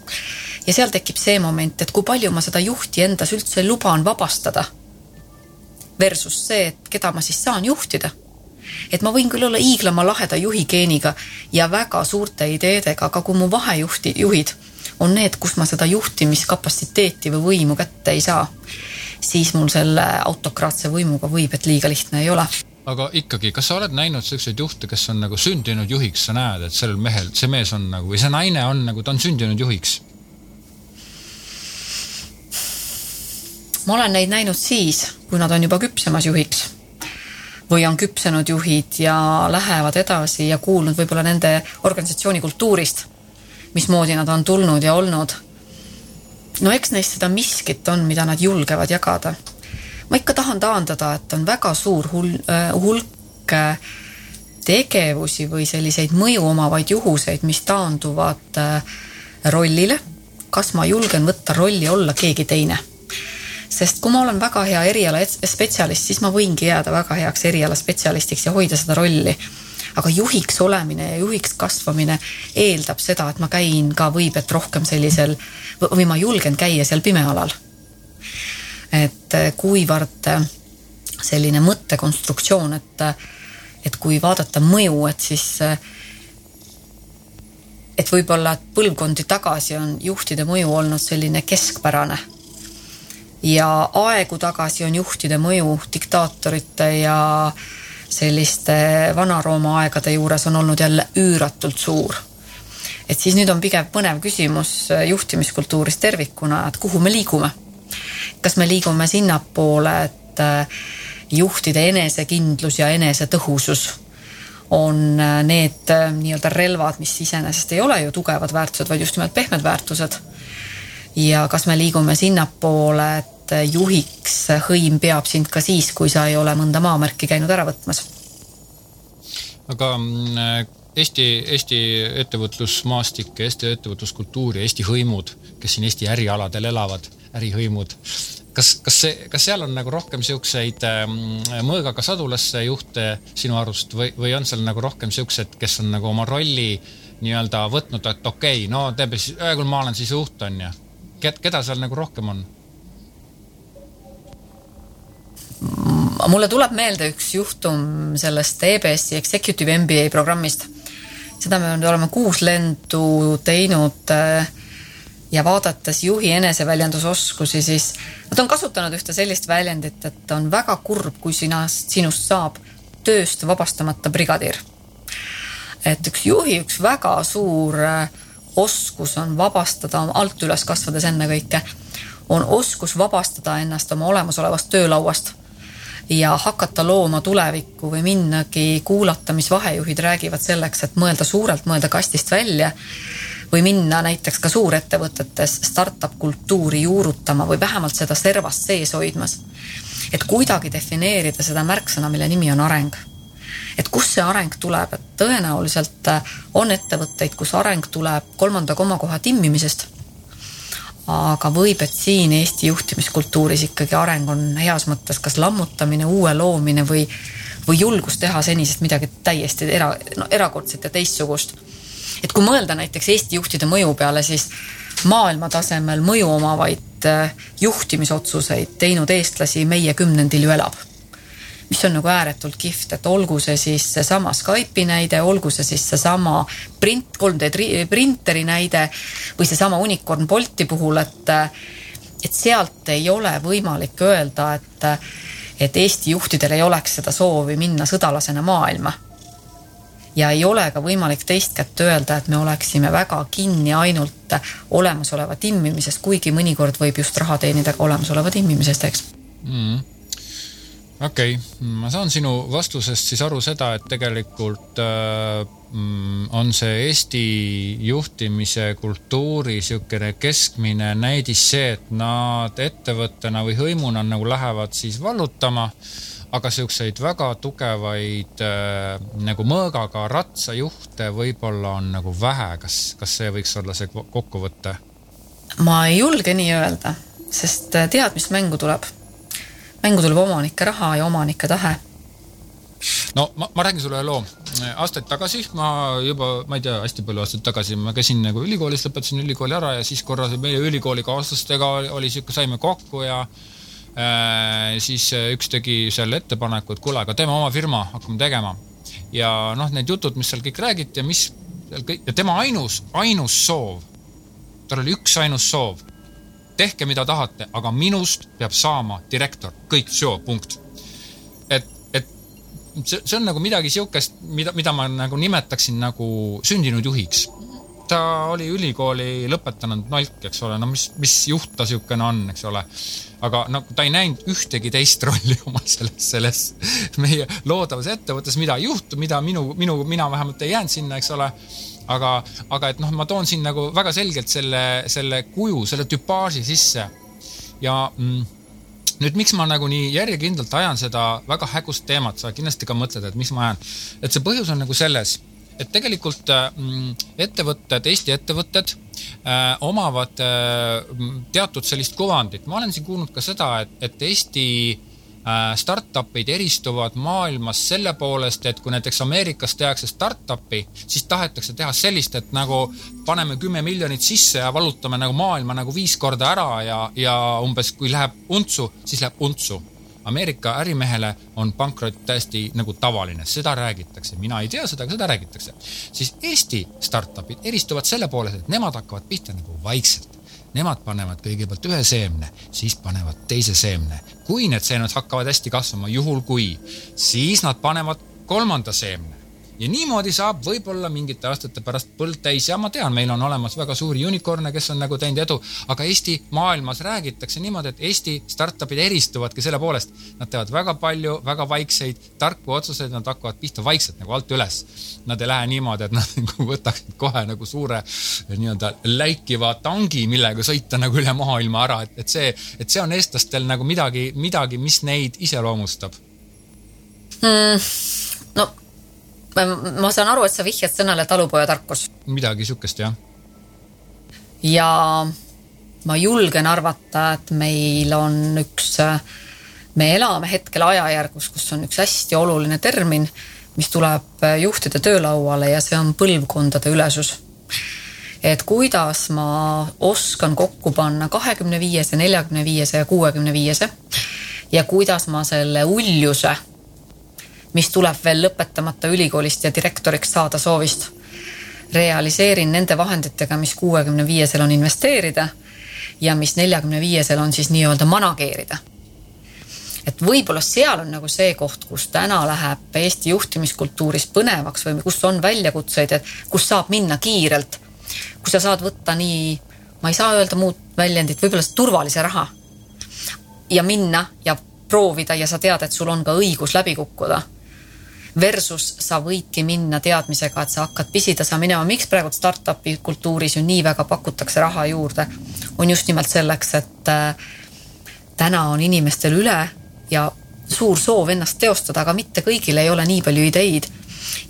Speaker 3: ja seal tekib see moment, et kui palju ma seda juhti endas üldse luban vabastada. Versus see, et keda ma siis saan juhtida. et ma võin küll olla hiiglama laheda juhi geeniga ja väga suurte ideedega, aga kui mu vahejuhti, juhid on need, kus ma seda juhtimiskapatsiteeti või võimu kätte ei saa, siis mul selle autokraatse võimuga võib, et liiga lihtne ei ole
Speaker 2: aga ikkagi, kas sa oled näinud selliseid juhte, kes on nagu sündinud juhiks, sa näed, et sellel mehel, see mees on nagu või see naine on nagu, ta on sündinud juhiks?
Speaker 3: ma olen neid näinud siis, kui nad on juba küpsemas juhiks või on küpsenud juhid ja lähevad edasi ja kuulnud võib-olla nende organisatsiooni kultuurist, mismoodi nad on tulnud ja olnud. no eks neis seda miskit on, mida nad julgevad jagada. Ma ikka tahan taandada, et on väga suur hul-, äh, hulk äh, tegevusi või selliseid mõju omavaid juhuseid, mis taanduvad äh, rollile. kas ma julgen võtta rolli olla keegi teine sest kui ma olen väga hea erialaspetsialist, siis ma võingi jääda väga heaks erialaspetsialistiks ja hoida seda rolli. aga juhiks olemine ja juhiks kasvamine eeldab seda, et ma käin ka võib et rohkem sellisel või ma julgen käia seal pimealal. Et eh, kuivõrd eh, selline mõttekonstruktsioon, et, eh, et kui vaadata mõju, et siis et võib-olla põlvkondi tagasi on juhtide mõju olnud selline keskpärane ja aegu tagasi on juhtide mõju diktaatorite ja selliste Vana-Rooma aegade juures on olnud jälle üüratult suur. et siis nüüd on pigem põnev küsimus juhtimiskultuuris tervikuna, et kuhu me liigume. Kas me liigume sinnapoole, et äh, juhtide enesekindlus ja enesetõhusus on äh, need äh, nii-öelda relvad, mis iseenesest ei ole ju tugevad väärtused, vaid just nimelt pehmed väärtused. ja kas me liigume sinnapoole, et juhiks hõim peab sind ka siis, kui sa ei ole mõnda maamärki käinud ära võtmas.
Speaker 2: aga mm, Eesti, Eesti ettevõtlusmaastik, Eesti ettevõtluskultuur ja Eesti hõimud, kes siin Eesti ärialadel elavad, ärihõimud, kas, kas see, kas seal on nagu rohkem siukseid mm, mõõgaga sadulasse juhte sinu arust või, või on seal nagu rohkem siuksed, kes on nagu oma rolli nii-öelda võtnud, et okei okay,, no teeme siis, hea küll, ma olen siis juht, on ju. keda seal nagu rohkem on?
Speaker 3: mulle tuleb meelde üks juhtum sellest EBS-i Executive MBA programmist. seda me oleme kuus lendu teinud äh, ja vaadates juhi eneseväljendusoskusi, siis nad on kasutanud ühte sellist väljendit, et on väga kurb, kui sina, sinust saab tööst vabastamata brigadiir. et üks juhi üks väga suur äh, oskus on vabastada alt üles kasvades ennekõike, on oskus vabastada ennast oma olemasolevast töölauast ja hakata looma tulevikku või minnagi kuulata, mis vahejuhid räägivad selleks, et mõelda suurelt, mõelda kastist välja või minna näiteks ka suurettevõtetes startup kultuuri juurutama või vähemalt seda servast sees hoidmas. et kuidagi defineerida seda märksõna, mille nimi on areng. et kust see areng tuleb, et tõenäoliselt on ettevõtteid, kus areng tuleb kolmanda komakoha timmimisest aga võib, et siin Eesti juhtimiskultuuris ikkagi areng on heas mõttes kas lammutamine, uue loomine või, või julgus teha senisest midagi täiesti era, no erakordset ja teistsugust. Et kui mõelda näiteks Eesti juhtide mõju peale, siis maailma tasemel mõju omavaid äh, juhtimisotsuseid teinud eestlasi meie kümnendil ju elab mis on nagu ääretult kihvt, et olgu see siis seesama Skype'i näide, olgu see siis seesama print, 3D printeri näide või seesama Unicorn Bolti puhul, et et sealt ei ole võimalik öelda, et et Eesti juhtidel ei oleks seda soovi minna sõdalasena maailma. Ja ei ole ka võimalik teist kätt öelda, et me oleksime väga kinni ainult olemasoleva timmimisest, kuigi mõnikord võib just raha teenida ka olemasoleva timmimisest, eks mm
Speaker 2: okei okay., ma saan sinu vastusest siis aru seda, et tegelikult äh, mm, on see Eesti juhtimise kultuuri niisugune keskmine näidis see, et nad ettevõttena või hõimuna nagu lähevad siis vallutama, aga niisuguseid väga tugevaid äh, nagu mõõgaga ratsajuhte võib-olla on nagu vähe, kas, kas see võiks olla see kokkuvõte?
Speaker 3: ma ei julge nii öelda, sest äh, tead, mis mängu tuleb mängu tuleb omanike raha ja omanike tahe
Speaker 2: no ma, ma räägin sulle loo. aastaid tagasi ma juba, ma ei tea, hästi palju aastaid tagasi ma käisin nagu ülikoolis, lõpetasin ülikooli ära ja siis korra meie ülikoolikaaslastega oli, oli sihuke, saime kokku ja äh, siis üks tegi seal ettepaneku, et kuule, aga teeme oma firma, hakkame tegema. ja noh, need jutud, mis seal kõik räägiti ja mis seal kõik ja tema ainus, ainus soov, tal oli üks ainus soov tehke, mida tahate, aga minust peab saama direktor, kõik, punkt. et, et see, see on nagu midagi sihukest, mida, mida ma nagu nimetaksin nagu sündinud juhiks. Ta oli ülikooli lõpetanud nalk, eks ole, no mis, mis juht ta niisugune on, eks ole. aga nagu ta ei näinud ühtegi teist rolli oma selles, selles meie loodavas ettevõttes, mida ei juhtu, mida minu, minu, mina vähemalt ei jäänud sinna, eks ole aga, aga et noh, ma toon siin nagu väga selgelt selle, selle kuju, selle tüpaaži sisse ja mm, nüüd, miks ma nagu nii järjekindlalt ajan seda väga hägust teemat, sa kindlasti ka mõtled, et miks ma ajan. et see põhjus on nagu selles, et tegelikult mm, ettevõtted, Eesti ettevõtted äh, omavad äh, teatud sellist kuvandit. ma olen siin kuulnud ka seda, et, et Eesti äh, startup'id eristuvad maailmas selle poolest, et kui näiteks Ameerikas tehakse startup'i, siis tahetakse teha sellist, et nagu paneme kümme miljonit sisse ja valutame nagu maailma nagu viis korda ära ja, ja umbes kui läheb untsu, siis läheb untsu Ameerika ärimehele on pankrot täiesti nagu tavaline, seda räägitakse, mina ei tea seda, aga seda räägitakse. siis Eesti startup'id eristuvad selle poolest, et nemad hakkavad pihta nagu vaikselt. Nemad panevad kõigepealt ühe seemne, siis panevad teise seemne. kui need seemned hakkavad hästi kasvama, juhul kui, siis nad panevad kolmanda seemne ja niimoodi saab võib-olla mingite aastate pärast põld täis. Ja ma tean, meil on olemas väga suuri unicorn'e, kes on nagu teinud edu, aga Eesti maailmas räägitakse niimoodi, et Eesti startup'id eristuvadki selle poolest, nad teevad väga palju väga vaikseid tarku otsuseid, nad hakkavad pihta vaikselt nagu alt üles. Nad ei lähe niimoodi, et nad nagu võtaksid kohe nagu suure nii-öelda läikiva tangi, millega sõita nagu üle maailma ära, et, et see, et see on eestlastel nagu midagi, midagi, mis neid iseloomustab.
Speaker 3: Mm,. no ma saan aru, et sa vihjad sõnale talupojatarkus.
Speaker 2: midagi sihukest, jah.
Speaker 3: ja ma julgen arvata, et meil on üks, me elame hetkel ajajärgus, kus on üks hästi oluline termin, mis tuleb juhtide töölauale ja see on põlvkondade ülesus. et kuidas ma oskan kokku panna kahekümne viiese, neljakümne viiese ja kuuekümne viiese ja kuidas ma selle uljuse mis tuleb veel lõpetamata ülikoolist ja direktoriks saada soovist. realiseerin nende vahenditega, mis kuuekümne viiesel on investeerida ja mis neljakümne viiesel on siis nii-öelda manageerida. et võib-olla seal on nagu see koht, kus täna läheb Eesti juhtimiskultuuris põnevaks või kus on väljakutseid, et kus saab minna kiirelt, kus sa saad võtta nii, ma ei saa öelda muud väljendit, võib-olla turvalise raha ja minna ja proovida ja sa tead, et sul on ka õigus läbi kukkuda versus sa võidki minna teadmisega, et sa hakkad pisitasa minema, miks praegu startup'i kultuuris ju nii väga pakutakse raha juurde, on just nimelt selleks, et äh, täna on inimestel üle ja suur soov ennast teostada, aga mitte kõigil ei ole nii palju ideid.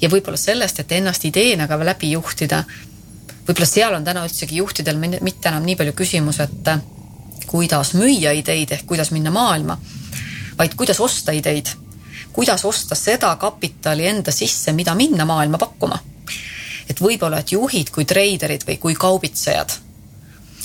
Speaker 3: ja võib-olla sellest, et ennast ideena ka läbi juhtida, võib-olla seal on täna üldsegi juhtidel mitte enam nii palju küsimus, et äh, kuidas müüa ideid ehk kuidas minna maailma, vaid kuidas osta ideid kuidas osta seda kapitali enda sisse, mida minna maailma pakkuma. et võib-olla, et juhid kui treiderid või kui kaubitsejad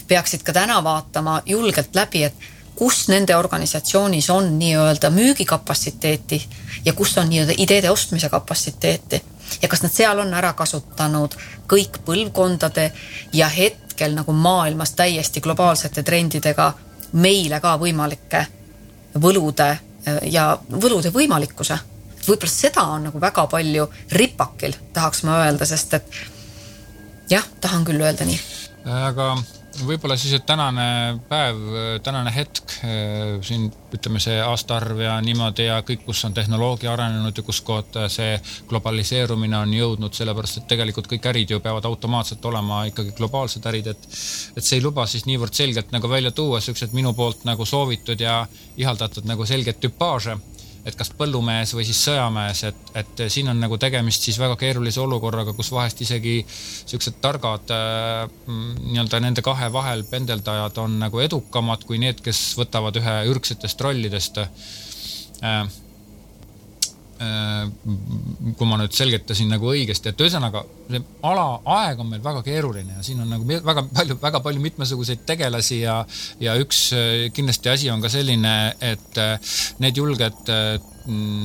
Speaker 3: peaksid ka täna vaatama julgelt läbi, et kus nende organisatsioonis on nii-öelda müügikapatsiteeti ja kus on nii-öelda ideede ostmise kapatsiteeti ja kas nad seal on ära kasutanud kõik põlvkondade ja hetkel nagu maailmas täiesti globaalsete trendidega meile ka võimalike võlude ja võlude võimalikkuse. võib-olla seda on nagu väga palju ripakil, tahaks ma öelda, sest et jah, tahan küll öelda nii.
Speaker 2: aga võib-olla siis, et tänane päev, tänane hetk siin ütleme, see aastaarv ja niimoodi ja kõik, kus on tehnoloogia arenenud ja kus kohta see globaliseerumine on jõudnud, sellepärast et tegelikult kõik ärid ju peavad automaatselt olema ikkagi globaalsed ärid, et et see ei luba siis niivõrd selgelt nagu välja tuua siuksed minu poolt nagu soovitud ja ihaldatud nagu selged tüpaaže et kas põllumees või siis sõjamees, et, et siin on nagu tegemist siis väga keerulise olukorraga, kus vahest isegi siuksed targad äh, nii-öelda nende kahe vahel pendeldajad on nagu edukamad kui need, kes võtavad ühe ürgsetest rollidest äh, kui ma nüüd selgitasin nagu õigesti, et ühesõnaga see ala, aeg on meil väga keeruline ja siin on nagu väga palju, väga palju mitmesuguseid tegelasi ja, ja üks äh, kindlasti asi on ka selline, et äh, need julged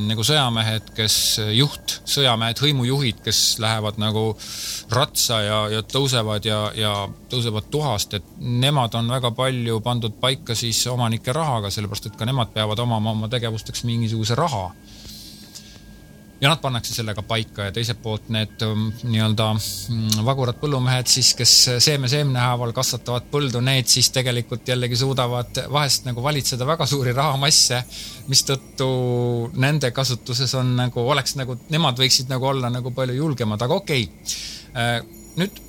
Speaker 2: nagu sõjamehed, kes juht, sõjamehed, hõimujuhid, kes lähevad nagu ratsa ja, ja tõusevad ja, ja tõusevad tuhast, et nemad on väga palju pandud paika siis omanike rahaga, sellepärast et ka nemad peavad omama oma tegevusteks mingisuguse raha ja nad pannakse sellega paika ja teiselt poolt need um, nii-öelda mm, vagurad põllumehed siis, kes seeme seemne haaval kasvatavad põldu, need siis tegelikult jällegi suudavad vahest nagu valitseda väga suuri rahamasse, mistõttu nende kasutuses on nagu, oleks nagu, nemad võiksid nagu olla nagu palju julgemad, aga okei okay.. Äh, nüüd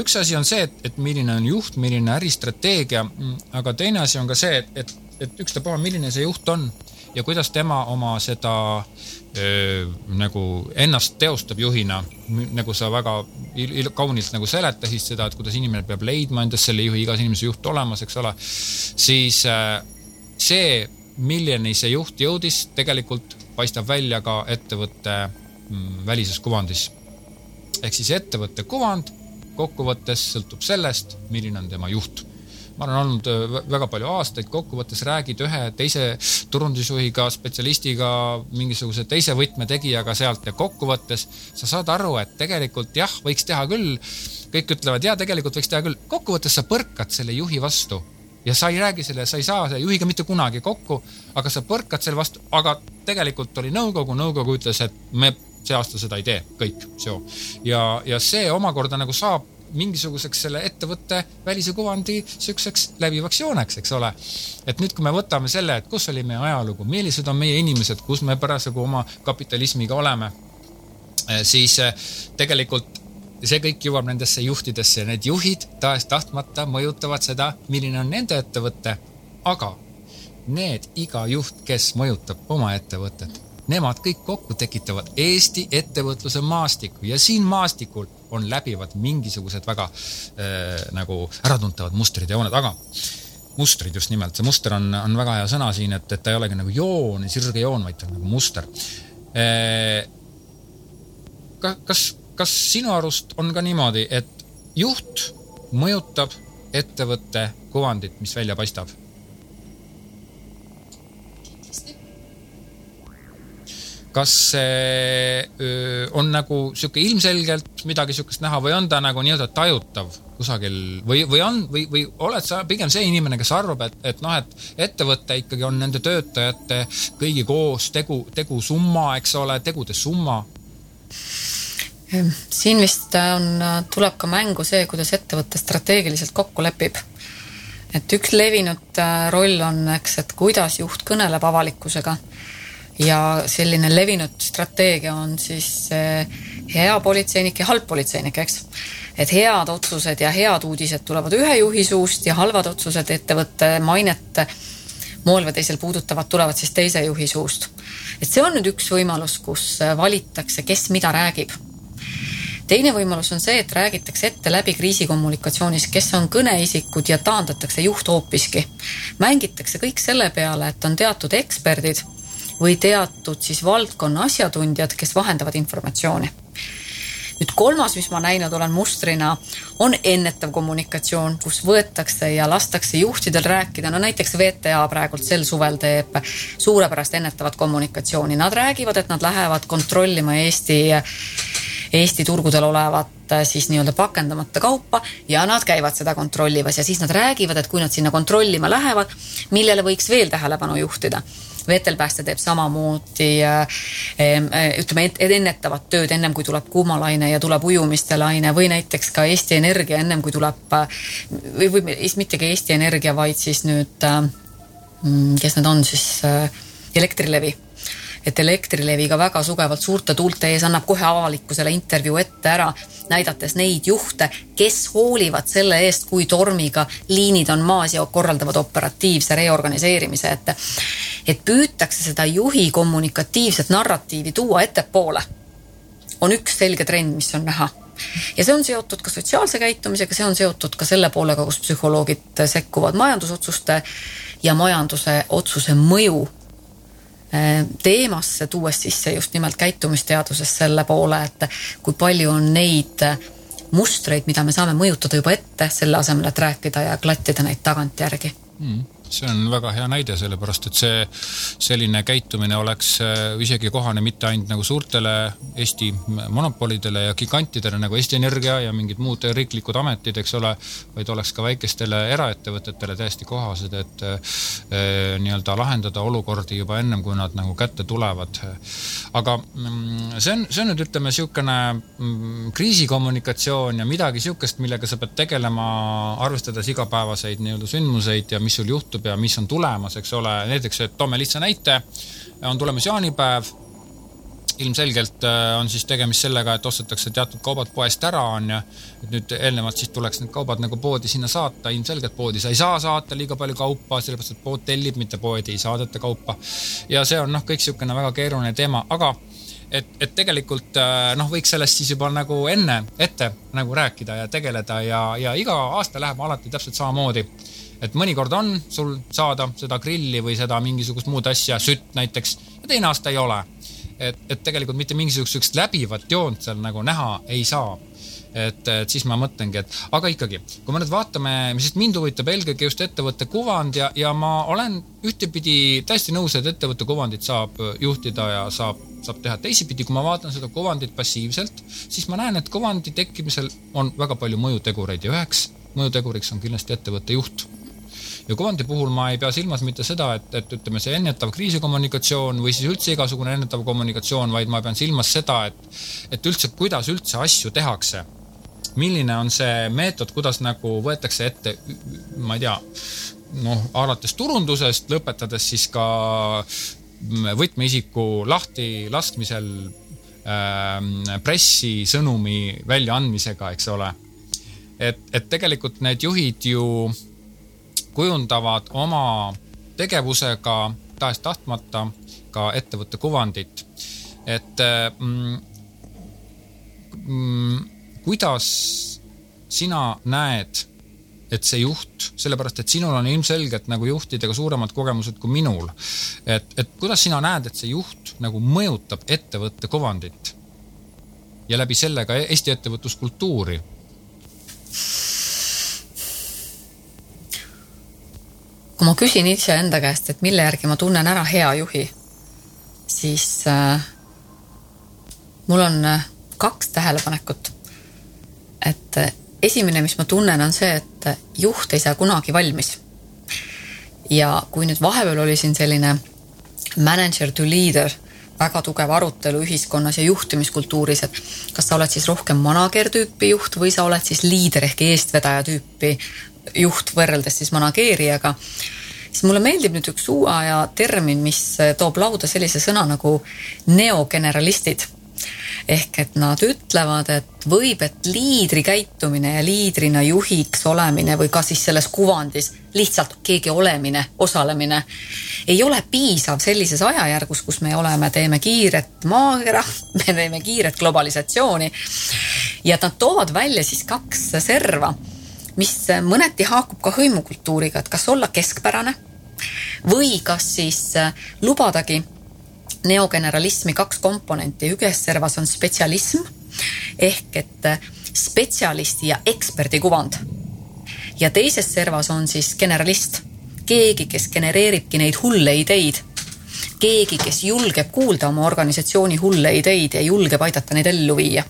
Speaker 2: üks asi on see, et, et milline on juht, milline äristrateegia, mm, aga teine asi on ka see, et, et, et ükstapuha, milline see juht on ja kuidas tema oma seda nagu ennast teostab juhina, nagu sa väga kaunilt nagu seletasid seda, et kuidas inimene peab leidma endas selle juhi, igas inimese juht olemas, eks ole, siis see, milleni see juht jõudis, tegelikult paistab välja ka ettevõtte mm, välises kuvandis. ehk siis ettevõtte kuvand kokkuvõttes sõltub sellest, milline on tema juht ma olen olnud äh, väga palju aastaid, kokkuvõttes räägid ühe teise turundusjuhiga, spetsialistiga, mingisuguse teise võtmetegijaga sealt ja kokkuvõttes sa saad aru, et tegelikult jah, võiks teha küll. kõik ütlevad ja tegelikult võiks teha küll, kokkuvõttes sa põrkad selle juhi vastu ja sa ei räägi selle, sa ei saa selle juhiga mitte kunagi kokku, aga sa põrkad selle vastu, aga tegelikult oli nõukogu, nõukogu ütles, et me see aasta seda ei tee, kõik, seo. ja, ja see omakorda nagu saab mingisuguseks selle ettevõtte välise kuvandi niisuguseks läbivaks jooneks, eks ole. et nüüd, kui me võtame selle, et kus oli meie ajalugu, millised on meie inimesed, kus me parasjagu oma kapitalismiga oleme, eh, siis eh, tegelikult see kõik jõuab nendesse juhtidesse ja need juhid tahes-tahtmata mõjutavad seda, milline on nende ettevõte, aga need, iga juht, kes mõjutab oma ettevõtet, nemad kõik kokku tekitavad Eesti ettevõtluse maastiku ja siin maastikul on läbivad mingisugused väga äh, nagu äratuntavad mustrid ja jooned, aga mustrid just nimelt, see muster on, on väga hea sõna siin, et, et ta ei olegi nagu joon, sirge joon, vaid ta on nagu muster äh,. kas, kas sinu arust on ka niimoodi, et juht mõjutab ettevõtte kuvandit, mis välja paistab? Kas see on nagu sihuke ilmselgelt midagi sihukest näha või on ta nagu nii-öelda tajutav kusagil või, või on või, või oled sa pigem see inimene, kes arvab, et, et noh, et ettevõte ikkagi on nende töötajate kõigi koos tegu, tegusumma, eks ole, tegude summa?
Speaker 3: siin vist on, tuleb ka mängu see, kuidas ettevõte strateegiliselt kokku lepib et üks levinud äh, roll on, eks, et kuidas juht kõneleb avalikkusega ja selline levinud strateegia on siis eh, hea politseinik ja halb politseinik, eks. et head otsused ja head uudised tulevad ühe juhi suust ja halvad otsused ettevõtte mainet moel või teisel puudutavad, tulevad siis teise juhi suust. et see on nüüd üks võimalus, kus valitakse, kes mida räägib teine võimalus on see, et räägitakse ette läbi kriisikommunikatsioonis, kes on kõneisikud ja taandatakse juht hoopiski. mängitakse kõik selle peale, et on teatud eksperdid või teatud siis valdkonna asjatundjad, kes vahendavad informatsiooni. nüüd kolmas, mis ma näinud olen mustrina, on ennetav kommunikatsioon, kus võetakse ja lastakse juhtidel rääkida, no näiteks VTA praegult sel suvel teeb suurepärast ennetavat kommunikatsiooni, nad räägivad, et nad lähevad kontrollima Eesti Eesti turgudel olevat siis nii-öelda pakendamata kaupa ja nad käivad seda kontrollimas ja siis nad räägivad, et kui nad sinna kontrollima lähevad, millele võiks veel tähelepanu juhtida. Vetelpääste teeb samamoodi äh, ütleme, ennetavat tööd ennem kui tuleb kuumalaine ja tuleb ujumiste laine või näiteks ka Eesti Energia ennem kui tuleb või, või mittegi Eesti Energia, vaid siis nüüd, äh, mm, kes need on siis, äh, Elektrilevi et Elektrilevi ka väga sugevalt suurte tuulte ees annab kohe avalikkusele intervjuu ette ära, näidates neid juhte, kes hoolivad selle eest, kui tormiga liinid on maas ja korraldavad operatiivse reorganiseerimise, et et püütakse seda juhi kommunikatiivset narratiivi tuua ettepoole, on üks selge trend, mis on näha. Ja see on seotud ka sotsiaalse käitumisega, see on seotud ka selle poolega, kus psühholoogid sekkuvad majandusotsuste ja majanduse otsuse mõju teemasse, tuues sisse just nimelt käitumisteaduses selle poole, et kui palju on neid mustreid, mida me saame mõjutada juba ette, selle asemel, et rääkida ja klattida neid tagantjärgi.
Speaker 2: Mm see on väga hea näide, sellepärast et see selline käitumine oleks äh, isegi kohane mitte ainult nagu suurtele Eesti monopolidele ja gigantidele nagu Eesti Energia ja mingid muud riiklikud ametid, eks ole, vaid oleks ka väikestele eraettevõtetele täiesti kohased, et äh, nii-öelda lahendada olukordi juba ennem, kui nad nagu kätte tulevad. aga mm, see on, see on nüüd ütleme niisugune mm, kriisikommunikatsioon ja midagi niisugust, millega sa pead tegelema, arvestades igapäevaseid nii-öelda sündmuseid ja mis sul juhtub ja mis on tulemas, eks ole, näiteks, et toome lihtsa näite, on tulemas jaanipäev, ilmselgelt äh, on siis tegemist sellega, et ostetakse teatud kaubad poest ära, on ju, et nüüd eelnevalt siis tuleks need kaubad nagu poodi sinna saata, ilmselgelt poodi sa ei saa saata liiga palju kaupa, sellepärast et pood tellib, mitte poodi ei saadeta kaupa. ja see on noh, kõik niisugune väga keeruline teema, aga et, et tegelikult äh, noh, võiks sellest siis juba nagu enne, ette nagu rääkida ja tegeleda ja, ja iga aasta läheb alati täpselt samamoodi et mõnikord on sul saada seda grilli või seda mingisugust muud asja, sütt näiteks, ja teine aasta ei ole. et, et tegelikult mitte mingisugust läbivat joont seal nagu näha ei saa. Et, et siis ma mõtlengi, et aga ikkagi, kui me nüüd vaatame, sest mind huvitab eelkõige just ettevõtte kuvand ja, ja ma olen ühtepidi täiesti nõus, et ettevõtte kuvandit saab juhtida ja saab, saab teha teisipidi, kui ma vaatan seda kuvandit passiivselt, siis ma näen, et kuvandi tekkimisel on väga palju mõjutegureid ja üheks mõjuteguriks on kindlasti ettevõtte juht ja kuvandi puhul ma ei pea silmas mitte seda, et, et ütleme, see ennetav kriisikommunikatsioon või siis üldse igasugune ennetav kommunikatsioon, vaid ma pean silmas seda, et, et üldse, kuidas üldse asju tehakse. milline on see meetod, kuidas nagu võetakse ette, ma ei tea, noh, alates turundusest, lõpetades siis ka võtmeisiku lahti laskmisel äh, pressisõnumi väljaandmisega, eks ole. et, et tegelikult need juhid ju kujundavad oma tegevusega tahes-tahtmata ka ettevõtte kuvandit. et mm, mm, kuidas sina näed, et see juht, sellepärast et sinul on ilmselgelt nagu juhtidega suuremad kogemused kui minul, et, et kuidas sina näed, et see juht nagu mõjutab ettevõtte kuvandit ja läbi selle ka Eesti ettevõtluskultuuri?
Speaker 3: Kui ma küsin iseenda käest, et mille järgi ma tunnen ära hea juhi, siis äh, mul on äh, kaks tähelepanekut. et äh, esimene, mis ma tunnen, on see, et äh, juht ei saa kunagi valmis. ja kui nüüd vahepeal oli siin selline manager to leader, väga tugev arutelu ühiskonnas ja juhtimiskultuuris, et kas sa oled siis rohkem manager tüüpi juht või sa oled siis liider ehk eestvedaja tüüpi juht võrreldes siis manageerijaga, siis mulle meeldib nüüd üks uue aja termin, mis toob lauda sellise sõna nagu neogeneralistid ehk et nad ütlevad, et võib, et liidri käitumine ja liidrina juhiks olemine või ka siis selles kuvandis lihtsalt keegi olemine, osalemine ei ole piisav sellises ajajärgus, kus me oleme, teeme kiiret maakera, me teeme kiiret globalisatsiooni. ja nad toovad välja siis kaks serva mis mõneti haakub ka hõimukultuuriga, et kas olla keskpärane või kas siis äh, lubadagi neogeneralismi kaks komponenti, ühes servas on spetsialism ehk et äh, spetsialisti ja eksperdi kuvand. ja teises servas on siis generalist, keegi, kes genereeribki neid hulle ideid keegi, kes julgeb kuulda oma organisatsiooni hulle ideid ja julgeb aidata neid ellu viia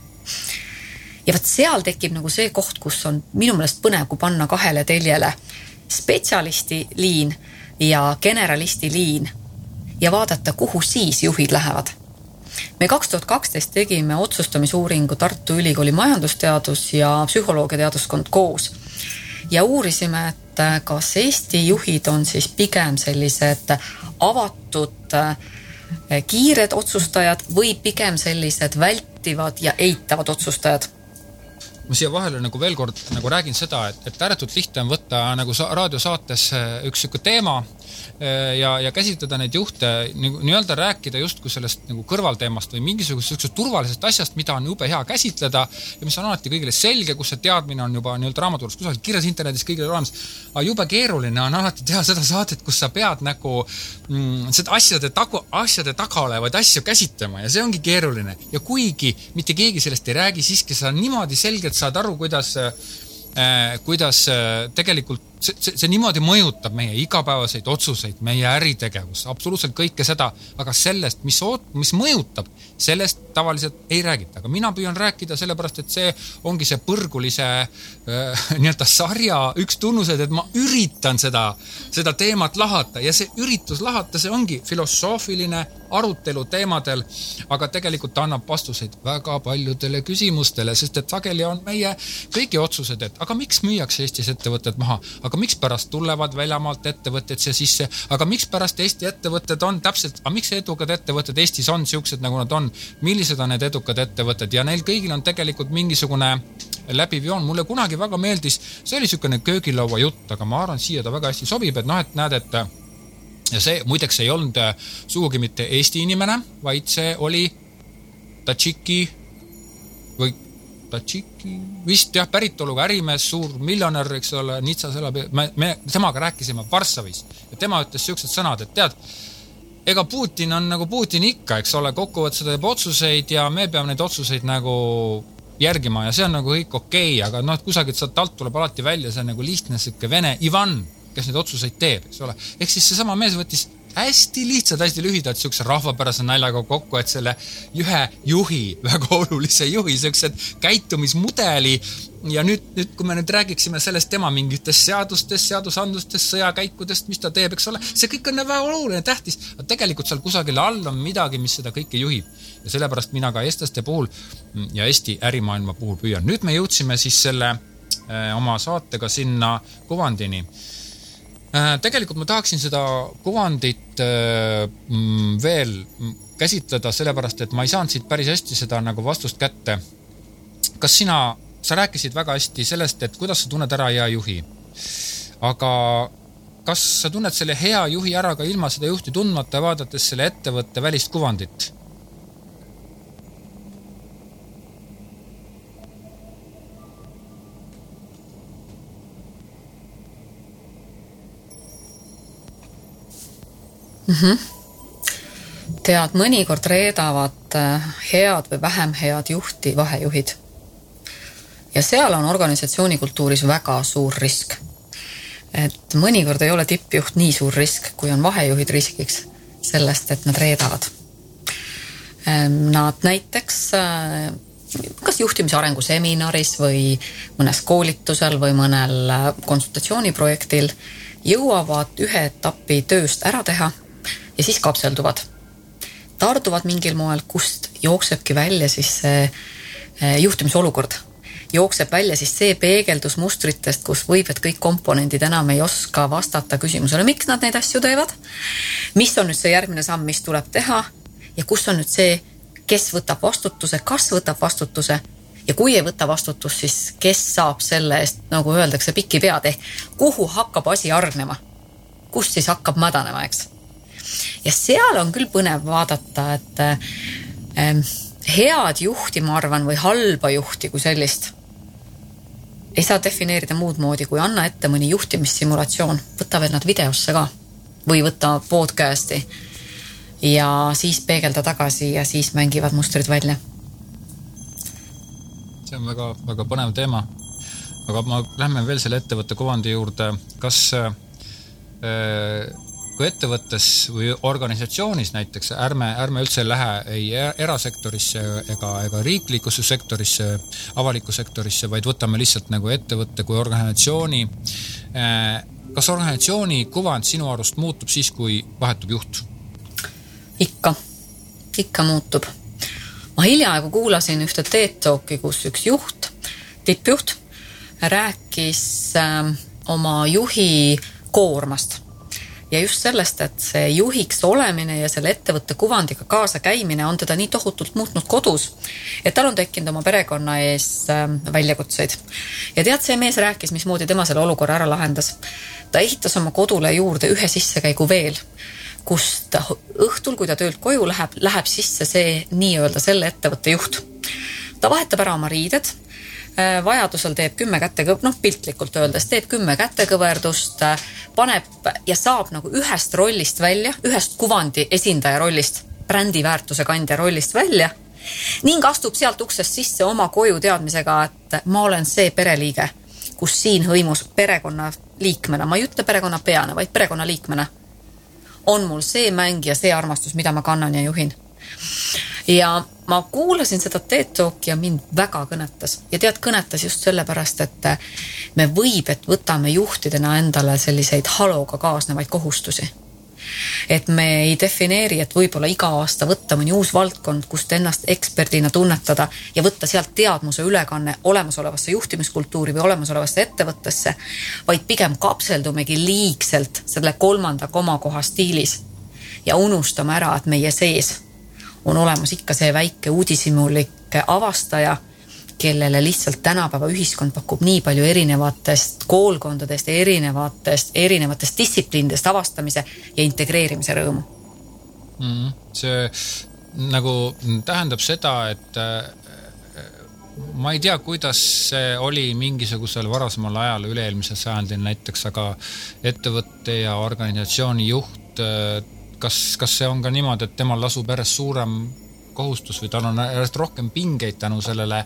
Speaker 3: ja vot seal tekib nagu see koht, kus on minu meelest põnev, kui panna kahele teljele spetsialisti liin ja generalisti liin ja vaadata, kuhu siis juhid lähevad. me kaks tuhat kaksteist tegime otsustamisuuringu Tartu Ülikooli majandusteadus ja psühholoogia teaduskond koos ja uurisime, et kas Eesti juhid on siis pigem sellised avatud kiired otsustajad või pigem sellised vältivad ja eitavad otsustajad
Speaker 2: ma siia vahele nagu veel kord nagu räägin seda, et, et ääretult lihtne on võtta nagu sa, raadiosaates üks sihuke teema Äh, ja, ja käsitleda neid juhte nagu nii-öelda rääkida justkui sellest nagu kõrvalteemast või mingisugusest niisugusest turvalisest asjast, mida on jube hea käsitleda ja mis on alati kõigile selge, kus see teadmine on juba nii-öelda raamatukogus kusagil kirjas internetis kõigil olemas. aga jube keeruline on alati teha seda saadet, kus sa pead nagu mm, seda asjade tagu, asjade taga olevaid asju käsitlema ja see ongi keeruline ja kuigi mitte keegi sellest ei räägi, siiski sa niimoodi selgelt saad aru, kuidas äh, kuidas äh, tegelikult see, see, see niimoodi mõjutab meie igapäevaseid otsuseid, meie äritegevust, absoluutselt kõike seda, aga sellest, mis, mis mõjutab, sellest tavaliselt ei räägita, aga mina püüan rääkida sellepärast, et see ongi see põrgulise äh, nii-öelda sarja üks tunnused, et ma üritan seda, seda teemat lahata. Ja see üritus lahata, see ongi filosoofiline arutelu teemadel, aga tegelikult ta annab vastuseid väga paljudele küsimustele, sest et sageli on meie kõigi otsused, et aga miks müüakse Eestis ettevõtted maha, aga mikspärast tulevad väljamaalt ettevõtted siia sisse, aga mikspärast Eesti ettevõtted on täpselt, aga miks edukad ettevõtted Eestis on siuksed, nagu nad on, millised on need edukad ettevõtted? Ja neil kõigil on tegelikult mingisugune läbiv joon, mulle kunagi väga meeldis, see oli niisugune köögilaua jutt, aga ma arvan, siia ta väga hästi sobib, et noh, et näed, et ja see muideks ei olnud sugugi mitte Eesti inimene, vaid see oli Tadžiki või Tadžiki, vist jah, päritoluga ärimees, suur miljonär, eks ole, Nitsas elab, me, me temaga rääkisime Varssavis ja tema ütles siuksed sõnad, et tead, ega Putin on nagu Putin ikka, eks ole, kokkuvõttes ta teeb otsuseid ja me peame neid otsuseid nagu järgima ja see on nagu kõik okei okay,, aga noh, et kusagilt sealt alt tuleb alati välja see nagu lihtne sihuke vene Ivan kes neid otsuseid teeb, eks ole. ehk siis seesama mees võttis hästi lihtsalt, hästi lühidalt siukse rahvapärase naljaga kokku, et selle ühe juhi, väga olulise juhi siuksed käitumismudeli ja nüüd, nüüd, kui me nüüd räägiksime sellest tema mingitest seadustest, seadusandlustest, sõjakäikudest, mis ta teeb, eks ole, see kõik on väga oluline, tähtis, aga tegelikult seal kusagil all on midagi, mis seda kõike juhib. ja sellepärast mina ka eestlaste puhul ja Eesti ärimaailma puhul püüan. nüüd me jõudsime siis selle äh, oma saatega sinna kuvandini tegelikult ma tahaksin seda kuvandit äh, mm, veel käsitleda, sellepärast et ma ei saanud siit päris hästi seda nagu vastust kätte. kas sina, sa rääkisid väga hästi sellest, et kuidas sa tunned ära hea juhi. aga kas sa tunned selle hea juhi ära ka ilma seda juhti tundmata, vaadates selle ettevõtte välist kuvandit?
Speaker 3: Mm. -hmm. tead, mõnikord reedavad äh, head või vähem head juhti vahejuhid. ja seal on organisatsiooni kultuuris väga suur risk. et mõnikord ei ole tippjuht nii suur risk, kui on vahejuhid riskiks sellest, et nad reedavad. Ähm, nad näiteks äh, kas juhtimise arengu seminaris või mõnes koolitusel või mõnel äh, konsultatsiooniprojektil jõuavad ühe etapi tööst ära teha ja siis kapselduvad. tarduvad mingil moel, kust jooksebki välja siis see eh, juhtimisolukord. jookseb välja siis see peegeldus mustritest, kus võib, et kõik komponendid enam ei oska vastata küsimusele, miks nad neid asju teevad. mis on nüüd see järgmine samm, mis tuleb teha ja kus on nüüd see, kes võtab vastutuse, kas võtab vastutuse ja kui ei võta vastutust, siis kes saab selle eest, nagu öeldakse, pikki pead ehk kuhu hakkab asi hargnema, kust siis hakkab mädanema, eks ja seal on küll põnev vaadata, et äh, head juhti, ma arvan, või halba juhti kui sellist ei saa defineerida muud moodi, kui anna ette mõni juhtimissimulatsioon, võta veel nad videosse ka või võta podcast'i ja siis peegelda tagasi ja siis mängivad mustrid välja.
Speaker 2: see on väga-väga põnev teema. aga ma, lähme veel selle ettevõtte kuvandi juurde, kas äh, kui ettevõttes või organisatsioonis näiteks ärme, ärme üldse lähe ei erasektorisse ega, ega riiklikusse sektorisse, avalikku sektorisse, vaid võtame lihtsalt nagu ettevõtte kui organisatsiooni. Eh, kas organisatsiooni kuvand sinu arust muutub siis, kui vahetub juht?
Speaker 3: ikka, ikka muutub. ma hiljaaegu kuulasin ühte TED Talki, kus üks juht, tippjuht, rääkis äh, oma juhi koormast ja just sellest, et see juhiks olemine ja selle ettevõtte kuvandiga kaaskäimine on teda nii tohutult muutnud kodus, et tal on tekkinud oma perekonna ees ähm, väljakutseid. ja tead, see mees rääkis, mismoodi tema selle olukorra ära lahendas. ta ehitas oma kodule juurde ühe sissekäigu veel kust õhtul, kui ta töölt koju läheb, läheb sisse see nii-öelda selle ettevõtte juht. ta vahetab ära oma riided vajadusel teeb kümme kätekõv-, noh piltlikult öeldes, teeb kümme kätekõverdust, äh, paneb ja saab nagu ühest rollist välja, ühest kuvandi esindaja rollist, brändiväärtuse kandja rollist välja ning astub sealt uksest sisse oma koju teadmisega, et ma olen see pereliige, kus siin hõimus perekonna liikmena, ma ei ütle perekonnapeana, vaid perekonnaliikmena, on mul see mäng ja see armastus, mida ma kannan ja juhin. Ja ma kuulasin seda TED Talki ja mind väga kõnetas. Ja tead, kõnetas just sellepärast, et me võib, et võtame juhtidena endale selliseid haloga kaasnevaid kohustusi. Et me ei defineeri, et võib-olla iga aasta võtta mõni uus valdkond, kust ennast eksperdina tunnetada ja võtta sealt teadmuse ülekanne olemasolevasse juhtimiskultuuri või olemasolevasse ettevõttesse, vaid pigem kapseldumegi liigselt selle kolmanda komakoha stiilis ja unustame ära, et meie sees on olemas ikka see väike uudishimulik avastaja kellele lihtsalt tänapäeva ühiskond pakub nii palju erinevatest koolkondadest, erinevatest, erinevatest distsipliinidest avastamise ja integreerimise rõõmu
Speaker 2: mm,. see nagu tähendab seda, et äh, ma ei tea, kuidas see oli mingisugusel varasemal ajal, üle-eelmisel sajandil näiteks, aga ettevõtte ja organisatsiooni juht, äh, kas, kas see on ka niimoodi, et temal lasub järjest suurem kohustus või tal on järjest rohkem pingeid tänu sellele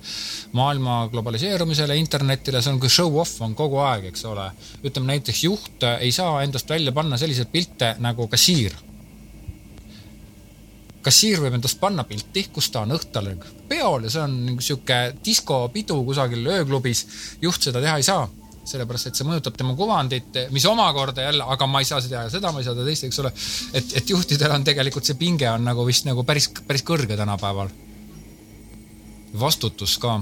Speaker 2: maailma globaliseerumisele, internetile, see on kui show-off on kogu aeg, eks ole. ütleme näiteks juht ei saa endast välja panna selliseid pilte nagu kassiir. kassiir võib endast panna pilti, kus ta on õhtul peol ja see on niisugune diskopidu kusagil ööklubis. juht seda teha ei saa sellepärast et see mõjutab tema kuvandit, mis omakorda jälle, aga ma ei saa seda ja seda ma ei saa teha teist, eks ole. et, et juhtidel on tegelikult see pinge on nagu vist nagu päris, päris kõrge tänapäeval. vastutus ka.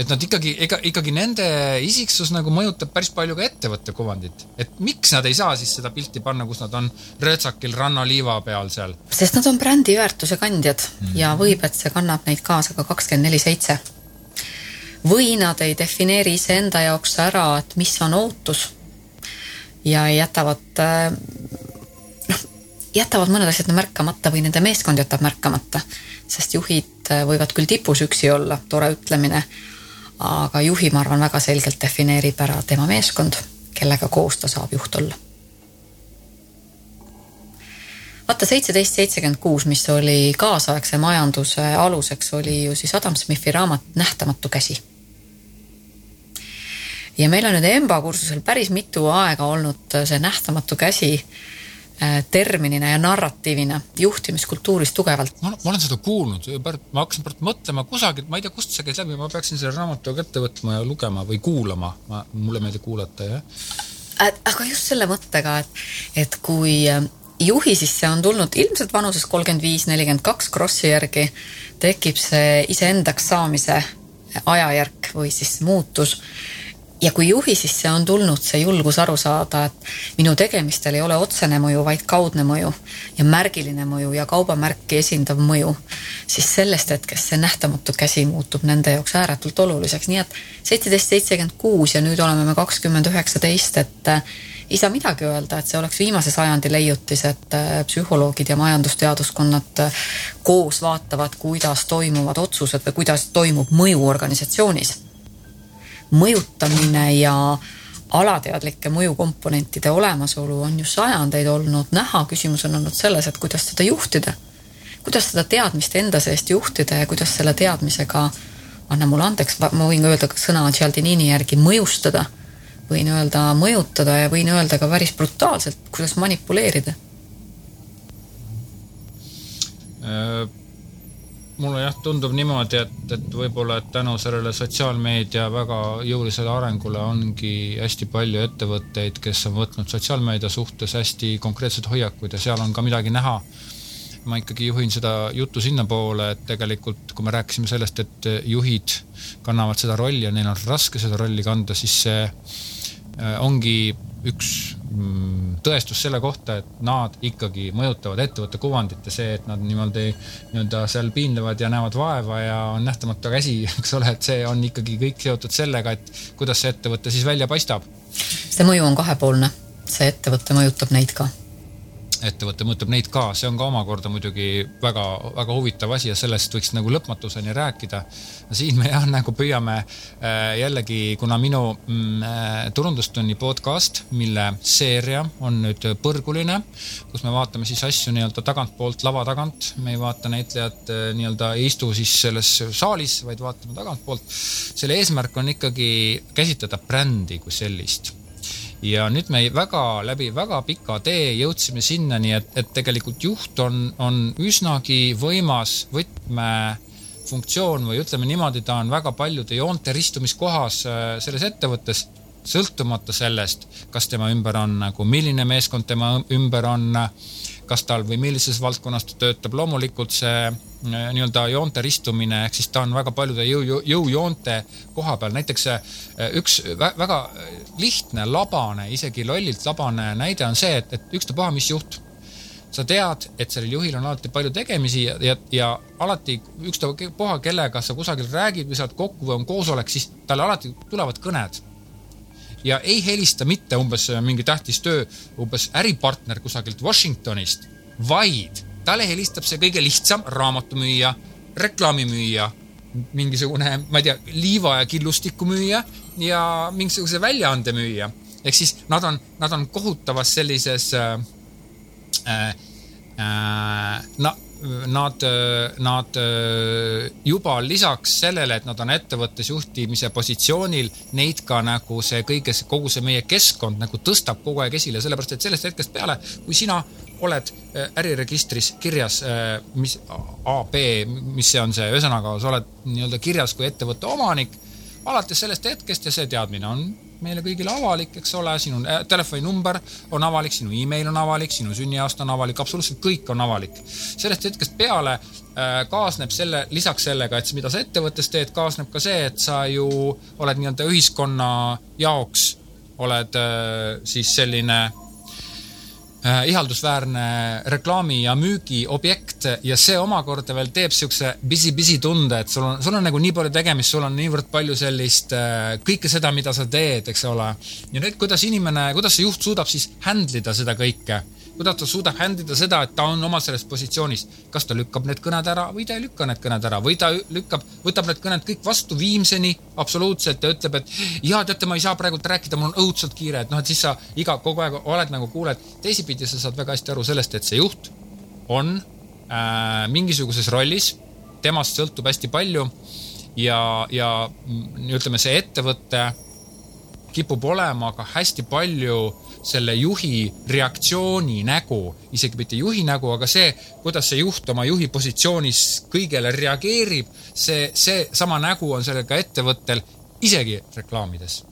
Speaker 2: et nad ikkagi, ega ikkagi nende isiksus nagu mõjutab päris palju ka ettevõtte kuvandit. et miks nad ei saa siis seda pilti panna, kus nad on röötsakil rannaliiva peal seal?
Speaker 3: sest nad on brändiväärtuse kandjad mm -hmm. ja võib, et see kannab neid kaasa ka kakskümmend neli seitse või nad ei defineeri iseenda jaoks ära, et mis on ootus. Ja jätavad noh, jätavad mõned asjad märkamata või nende meeskond jätab märkamata, sest juhid äh, võivad küll tipus üksi olla, tore ütlemine, aga juhi, ma arvan, väga selgelt defineerib ära tema meeskond, kellega koos ta saab juht olla. vaata seitseteist seitsekümmend kuus, mis oli kaasaegse majanduse aluseks, oli ju siis Adam Smithi raamat Nähtamatu käsi ja meil on nüüd EMBA kursusel päris mitu aega olnud see nähtamatu käsi äh, terminina ja narratiivina juhtimiskultuuris tugevalt.
Speaker 2: ma olen seda kuulnud, ma hakkasin mõtlema kusagilt, ma ei tea, kust see käis läbi, ma peaksin selle raamatu kätte võtma ja lugema või kuulama, ma, mulle meeldib kuulata, jah.
Speaker 3: aga just selle mõttega, et, et kui äh, juhi sisse on tulnud ilmselt vanuses kolmkümmend viis, nelikümmend kaks krossi järgi, tekib see iseendaks saamise ajajärk või siis muutus ja kui juhi sisse on tulnud see julgus aru saada, et minu tegemistel ei ole otsene mõju, vaid kaudne mõju ja märgiline mõju ja kaubamärki esindav mõju, siis sellest hetkest see nähtamatu käsi muutub nende jaoks ääretult oluliseks, nii et seitseteist, seitsekümmend kuus ja nüüd oleme me kakskümmend üheksateist, et äh, ei saa midagi öelda, et see oleks viimase sajandi leiutis, et äh, psühholoogid ja majandusteaduskonnad äh, koos vaatavad, kuidas toimuvad otsused või kuidas toimub mõju organisatsioonis mõjutamine ja alateadlike mõjukomponentide olemasolu on ju sajandeid olnud. Näha, küsimus on olnud selles, et kuidas seda juhtida. kuidas seda teadmist enda seest juhtida ja kuidas selle teadmisega, anna mulle andeks, ma võin öelda ka sõna Cialdinini järgi mõjustada, võin öelda mõjutada ja võin öelda ka päris brutaalselt, kuidas manipuleerida
Speaker 2: äh mulle jah, tundub niimoodi, et, et võib-olla, et tänu sellele sotsiaalmeedia väga jõulisele arengule ongi hästi palju ettevõtteid, kes on võtnud sotsiaalmeedia suhtes hästi konkreetseid hoiakuid ja seal on ka midagi näha. ma ikkagi juhin seda juttu sinnapoole, et tegelikult, kui me rääkisime sellest, et juhid kannavad seda rolli ja neil on raske seda rolli kanda, siis see äh, ongi üks mm, tõestus selle kohta, et nad ikkagi mõjutavad ettevõtte kuvandit ja see, et nad niimoodi nii-öelda seal piinlevad ja näevad vaeva ja on nähtamatu käsi, eks ole, et see on ikkagi kõik seotud sellega, et kuidas see ettevõte siis välja paistab.
Speaker 3: see mõju on kahepoolne, see ettevõte mõjutab neid ka
Speaker 2: ettevõte mõjutab neid ka, see on ka omakorda muidugi väga, väga huvitav asi ja sellest võiks nagu lõpmatuseni rääkida. siin me jah, nagu püüame äh, jällegi, kuna minu mm, äh, turundustunni podcast, mille seeria on nüüd põrguline, kus me vaatame siis asju nii-öelda tagantpoolt lava tagant, me ei vaata näitlejat äh, nii-öelda ei istu siis selles saalis, vaid vaatame tagantpoolt. selle eesmärk on ikkagi käsitleda brändi kui sellist ja nüüd me väga läbi väga pika tee jõudsime sinnani, et, et tegelikult juht on, on üsnagi võimas võtmefunktsioon või ütleme niimoodi, ta on väga paljude joonte ristumiskohas äh, selles ettevõttes, sõltumata sellest, kas tema ümber on nagu, milline meeskond tema ümber on, kas tal või millises valdkonnas ta töötab, loomulikult see Äh, nii-öelda joonte ristumine, ehk siis ta on väga paljude jõu, jõu, jõujoonte koha peal, näiteks äh, üks väga lihtne, labane, isegi lollilt labane näide on see, et, et ükstapuha, mis juht. Sa tead, et sellel juhil on alati palju tegemisi ja, ja, ja alati ükstapuha, kellega sa kusagil räägid või sa oled kokku või on koosolek, siis talle alati tulevad kõned. Ja ei helista mitte umbes mingi tähtis töö, umbes äripartner kusagilt Washingtonist, vaid talle helistab see kõige lihtsam raamatumüüja, reklaamimüüja, mingisugune, ma ei tea, liiva ja killustiku müüja ja mingisuguse väljaande müüja. ehk siis nad on, nad on kohutavas sellises äh, äh, äh, na, nad, nad juba lisaks sellele, et nad on ettevõttes juhtimise positsioonil, neid ka nagu see kõige, kogu see meie keskkond nagu tõstab kogu aeg esile, sellepärast et sellest hetkest peale, kui sina oled äh, äriregistris kirjas, äh, mis AB, mis see on see, ühesõnaga, sa oled nii-öelda kirjas kui ettevõtte omanik, alates sellest hetkest ja see teadmine on meile kõigile avalik, eks ole, sinu äh, telefoninumber on avalik, sinu email on avalik, sinu sünniaasta on avalik, absoluutselt kõik on avalik. sellest hetkest peale äh, kaasneb selle, lisaks sellega, et mida sa ettevõttes teed, kaasneb ka see, et sa ju oled nii-öelda ühiskonna jaoks, oled äh, siis selline Äh, ihaldusväärne reklaami ja müügiobjekt ja see omakorda veel teeb siukse busy-busy tunde, et sul on, sul on nagu nii palju tegemist, sul on niivõrd palju sellist äh, kõike seda, mida sa teed, eks ole. ja nüüd, kuidas inimene, kuidas see juht suudab siis handle ida seda kõike kuidas ta suudab handida seda, et ta on oma selles positsioonis. kas ta lükkab need kõned ära või ta ei lükka need kõned ära või ta lükkab, võtab need kõned kõik vastu viimseni absoluutselt ja ütleb, et jaa, teate, ma ei saa praegult rääkida, mul on õudselt kiire, et noh, et siis sa iga, kogu aeg oled nagu kuuled. teisipidi sa saad väga hästi aru sellest, et see juht on äh, mingisuguses rollis, temast sõltub hästi palju ja, ja ütleme, see ettevõte kipub olema ka hästi palju selle juhi reaktsiooni nägu, isegi mitte juhi nägu, aga see, kuidas see juht oma juhi positsioonis kõigele reageerib, see, see sama nägu on sellel ka ettevõttel, isegi reklaamides.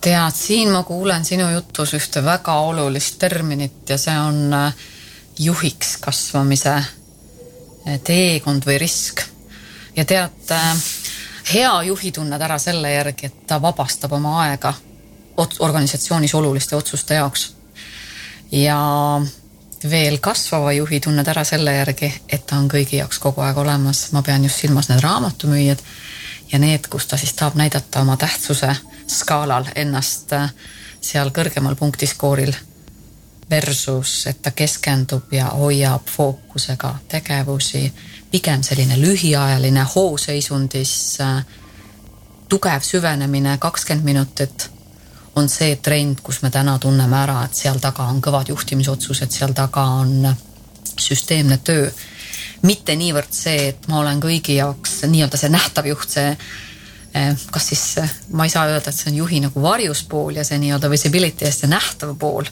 Speaker 3: tead, siin ma kuulen sinu jutus ühte väga olulist terminit ja see on äh, juhiks kasvamise äh, teekond või risk. ja tead, äh, hea juhi tunned ära selle järgi, et ta vabastab oma aega organisatsioonis oluliste otsuste jaoks. ja veel kasvava juhi tunned ära selle järgi, et ta on kõigi jaoks kogu aeg olemas, ma pean just silmas need raamatumüüjad ja need, kus ta siis tahab näidata oma tähtsuse skaalal ennast äh, seal kõrgemal punktiskooril versus, et ta keskendub ja hoiab fookusega tegevusi, pigem selline lühiajaline hooseisundis äh, tugev süvenemine, kakskümmend minutit on see trend, kus me täna tunneme ära, et seal taga on kõvad juhtimisotsused, seal taga on süsteemne töö. mitte niivõrd see, et ma olen kõigi jaoks nii-öelda see nähtav juht, see eh, kas siis, ma ei saa öelda, et see on juhi nagu varjuspool ja see nii-öelda visibility ja see nähtav pool.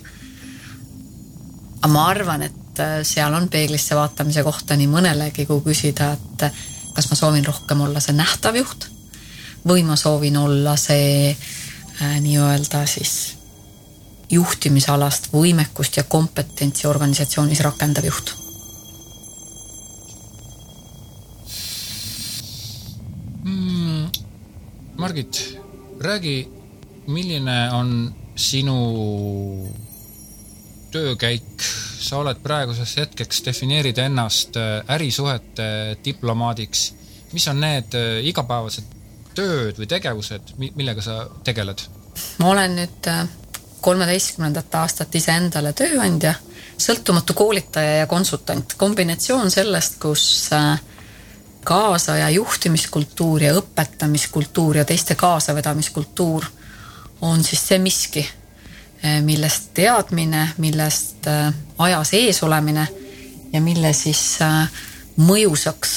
Speaker 3: aga ma arvan, et eh, seal on peeglisse vaatamise kohta nii mõnelegi, kui küsida, et kas ma soovin rohkem olla see nähtav juht või ma soovin olla see äh, nii-öelda siis juhtimisalast võimekust ja kompetentsi organisatsioonis rakendav juht
Speaker 2: mm,. Margit, räägi, milline on sinu töökäik, sa oled praeguseks hetkeks, defineerid ennast äh, ärisuhete diplomaadiks. mis on need äh, igapäevased tööd või tegevused, millega sa tegeled?
Speaker 3: ma olen nüüd äh, kolmeteistkümnendat aastat iseendale tööandja, sõltumatu koolitaja ja konsultant. kombinatsioon sellest, kus kaasaja juhtimiskultuur ja õpetamiskultuur ja teiste kaasavedamiskultuur on siis see miski, millest teadmine, millest äh, ajas ees olemine ja mille siis mõjusaks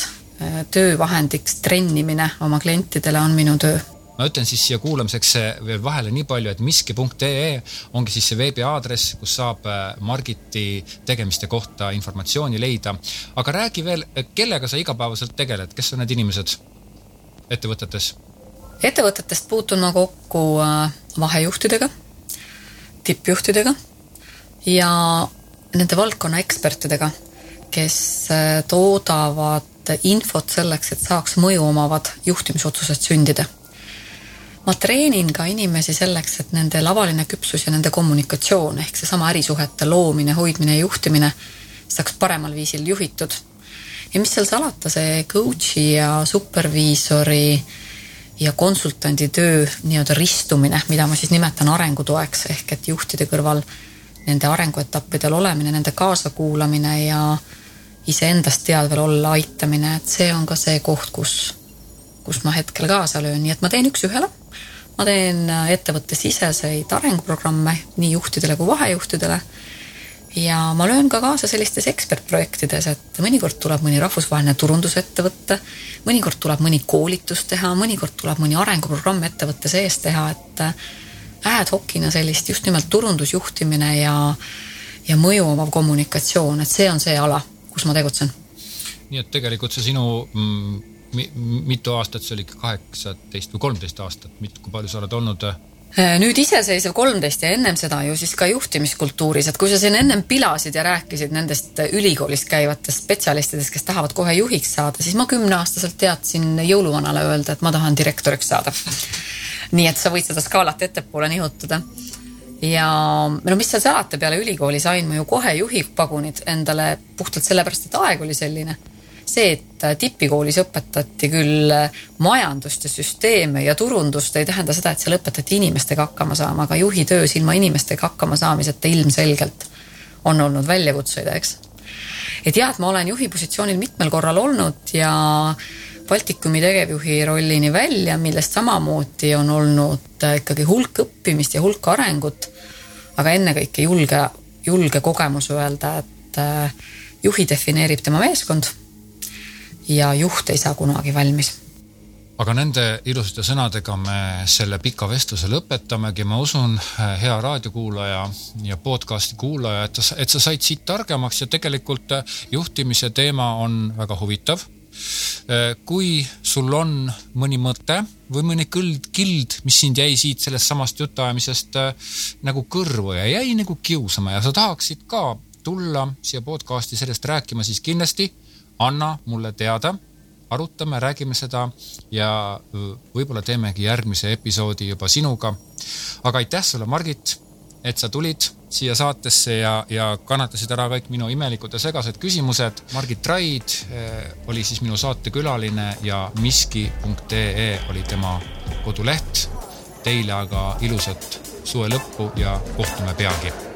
Speaker 3: töövahendiks trennimine oma klientidele on minu töö
Speaker 2: ma ütlen siis siia kuulamiseks veel vahele nii palju, et miski.ee ongi siis see veebiaadress, kus saab Margiti tegemiste kohta informatsiooni leida. aga räägi veel, kellega sa igapäevaselt tegeled, kes on need inimesed ettevõtetes?
Speaker 3: ettevõtetest puutun ma kokku vahejuhtidega, tippjuhtidega ja nende valdkonna ekspertidega, kes äh, toodavad infot selleks, et saaks mõju omavad juhtimisotsused sündida ma treenin ka inimesi selleks, et nende lavaline küpsus ja nende kommunikatsioon ehk seesama ärisuhete loomine, hoidmine ja juhtimine saaks paremal viisil juhitud. ja mis seal salata, see coach'i ja superviisori ja konsultandi töö nii-öelda ristumine, mida ma siis nimetan arengutoeks, ehk et juhtide kõrval nende arenguetappidel olemine, nende kaasakuulamine ja iseendast teadvel olla aitamine, et see on ka see koht, kus, kus ma hetkel kaasa löön, nii et ma teen üks-ühele ma teen äh, ettevõttesiseseid arenguprogramme nii juhtidele kui vahejuhtidele ja ma löön ka kaasa sellistes ekspertprojektides, et mõnikord tuleb mõni rahvusvaheline turundusettevõte, mõnikord tuleb mõni koolitus teha, mõnikord tuleb mõni arenguprogramm ettevõtte sees teha, et ad hoc'ina sellist just nimelt turundusjuhtimine ja, ja mõju omav kommunikatsioon, et see on see ala, kus ma tegutsen.
Speaker 2: nii et tegelikult see sinu mm mitu aastat, see oli ikka kaheksateist või kolmteist aastat, kui palju sa oled olnud?
Speaker 3: Äh, nüüd iseseisev kolmteist ja ennem seda ju siis ka juhtimiskultuuris, et kui sa siin ennem pilasid ja rääkisid nendest ülikoolist käivatest spetsialistidest, kes tahavad kohe juhiks saada, siis ma kümneaastaselt teadsin jõuluvanale öelda, et ma tahan direktoriks saada. nii et sa võid seda skaalat ettepoole nihutada ja no mis seal salata, peale ülikooli sain ma ju kohe juhipagunid endale puhtalt sellepärast, et aeg oli selline see, et äh, tipikoolis õpetati küll äh, majandust ja süsteeme ja turundust, ei tähenda seda, et seal õpetati inimestega hakkama saama, aga juhi töös ilma inimestega hakkama saamiseta ilmselgelt on olnud väljakutseid, eks. et jah, et ma olen juhi positsioonil mitmel korral olnud ja Baltikumi tegevjuhi rollini välja, millest samamoodi on olnud äh, ikkagi hulk õppimist ja hulk arengut. aga ennekõike julge, julge kogemus öelda, et juhi defineerib tema meeskond ja juht ei saa kunagi valmis
Speaker 2: aga nende ilusate sõnadega me selle pika vestluse lõpetamegi, ma usun, hea raadiokuulaja ja podcast'i kuulaja, et, et sa said siit targemaks ja tegelikult juhtimise teema on väga huvitav. kui sul on mõni mõte või mõni kõld, kild, mis sind jäi siit sellest samast jutuajamisest nagu kõrvu ja jäi nagu kiusama ja sa tahaksid ka tulla siia podcast'i sellest rääkima, siis kindlasti anna mulle teada, arutame, räägime seda ja võib-olla teemegi järgmise episoodi juba sinuga. aga aitäh sulle, Margit, et sa tulid siia saatesse ja, ja kannatasid ära kõik minu imelikud ja segased küsimused. Margit Raid eh, oli siis minu saatekülaline ja miski.ee oli tema koduleht. Teile aga ilusat suve lõppu ja kohtume peagi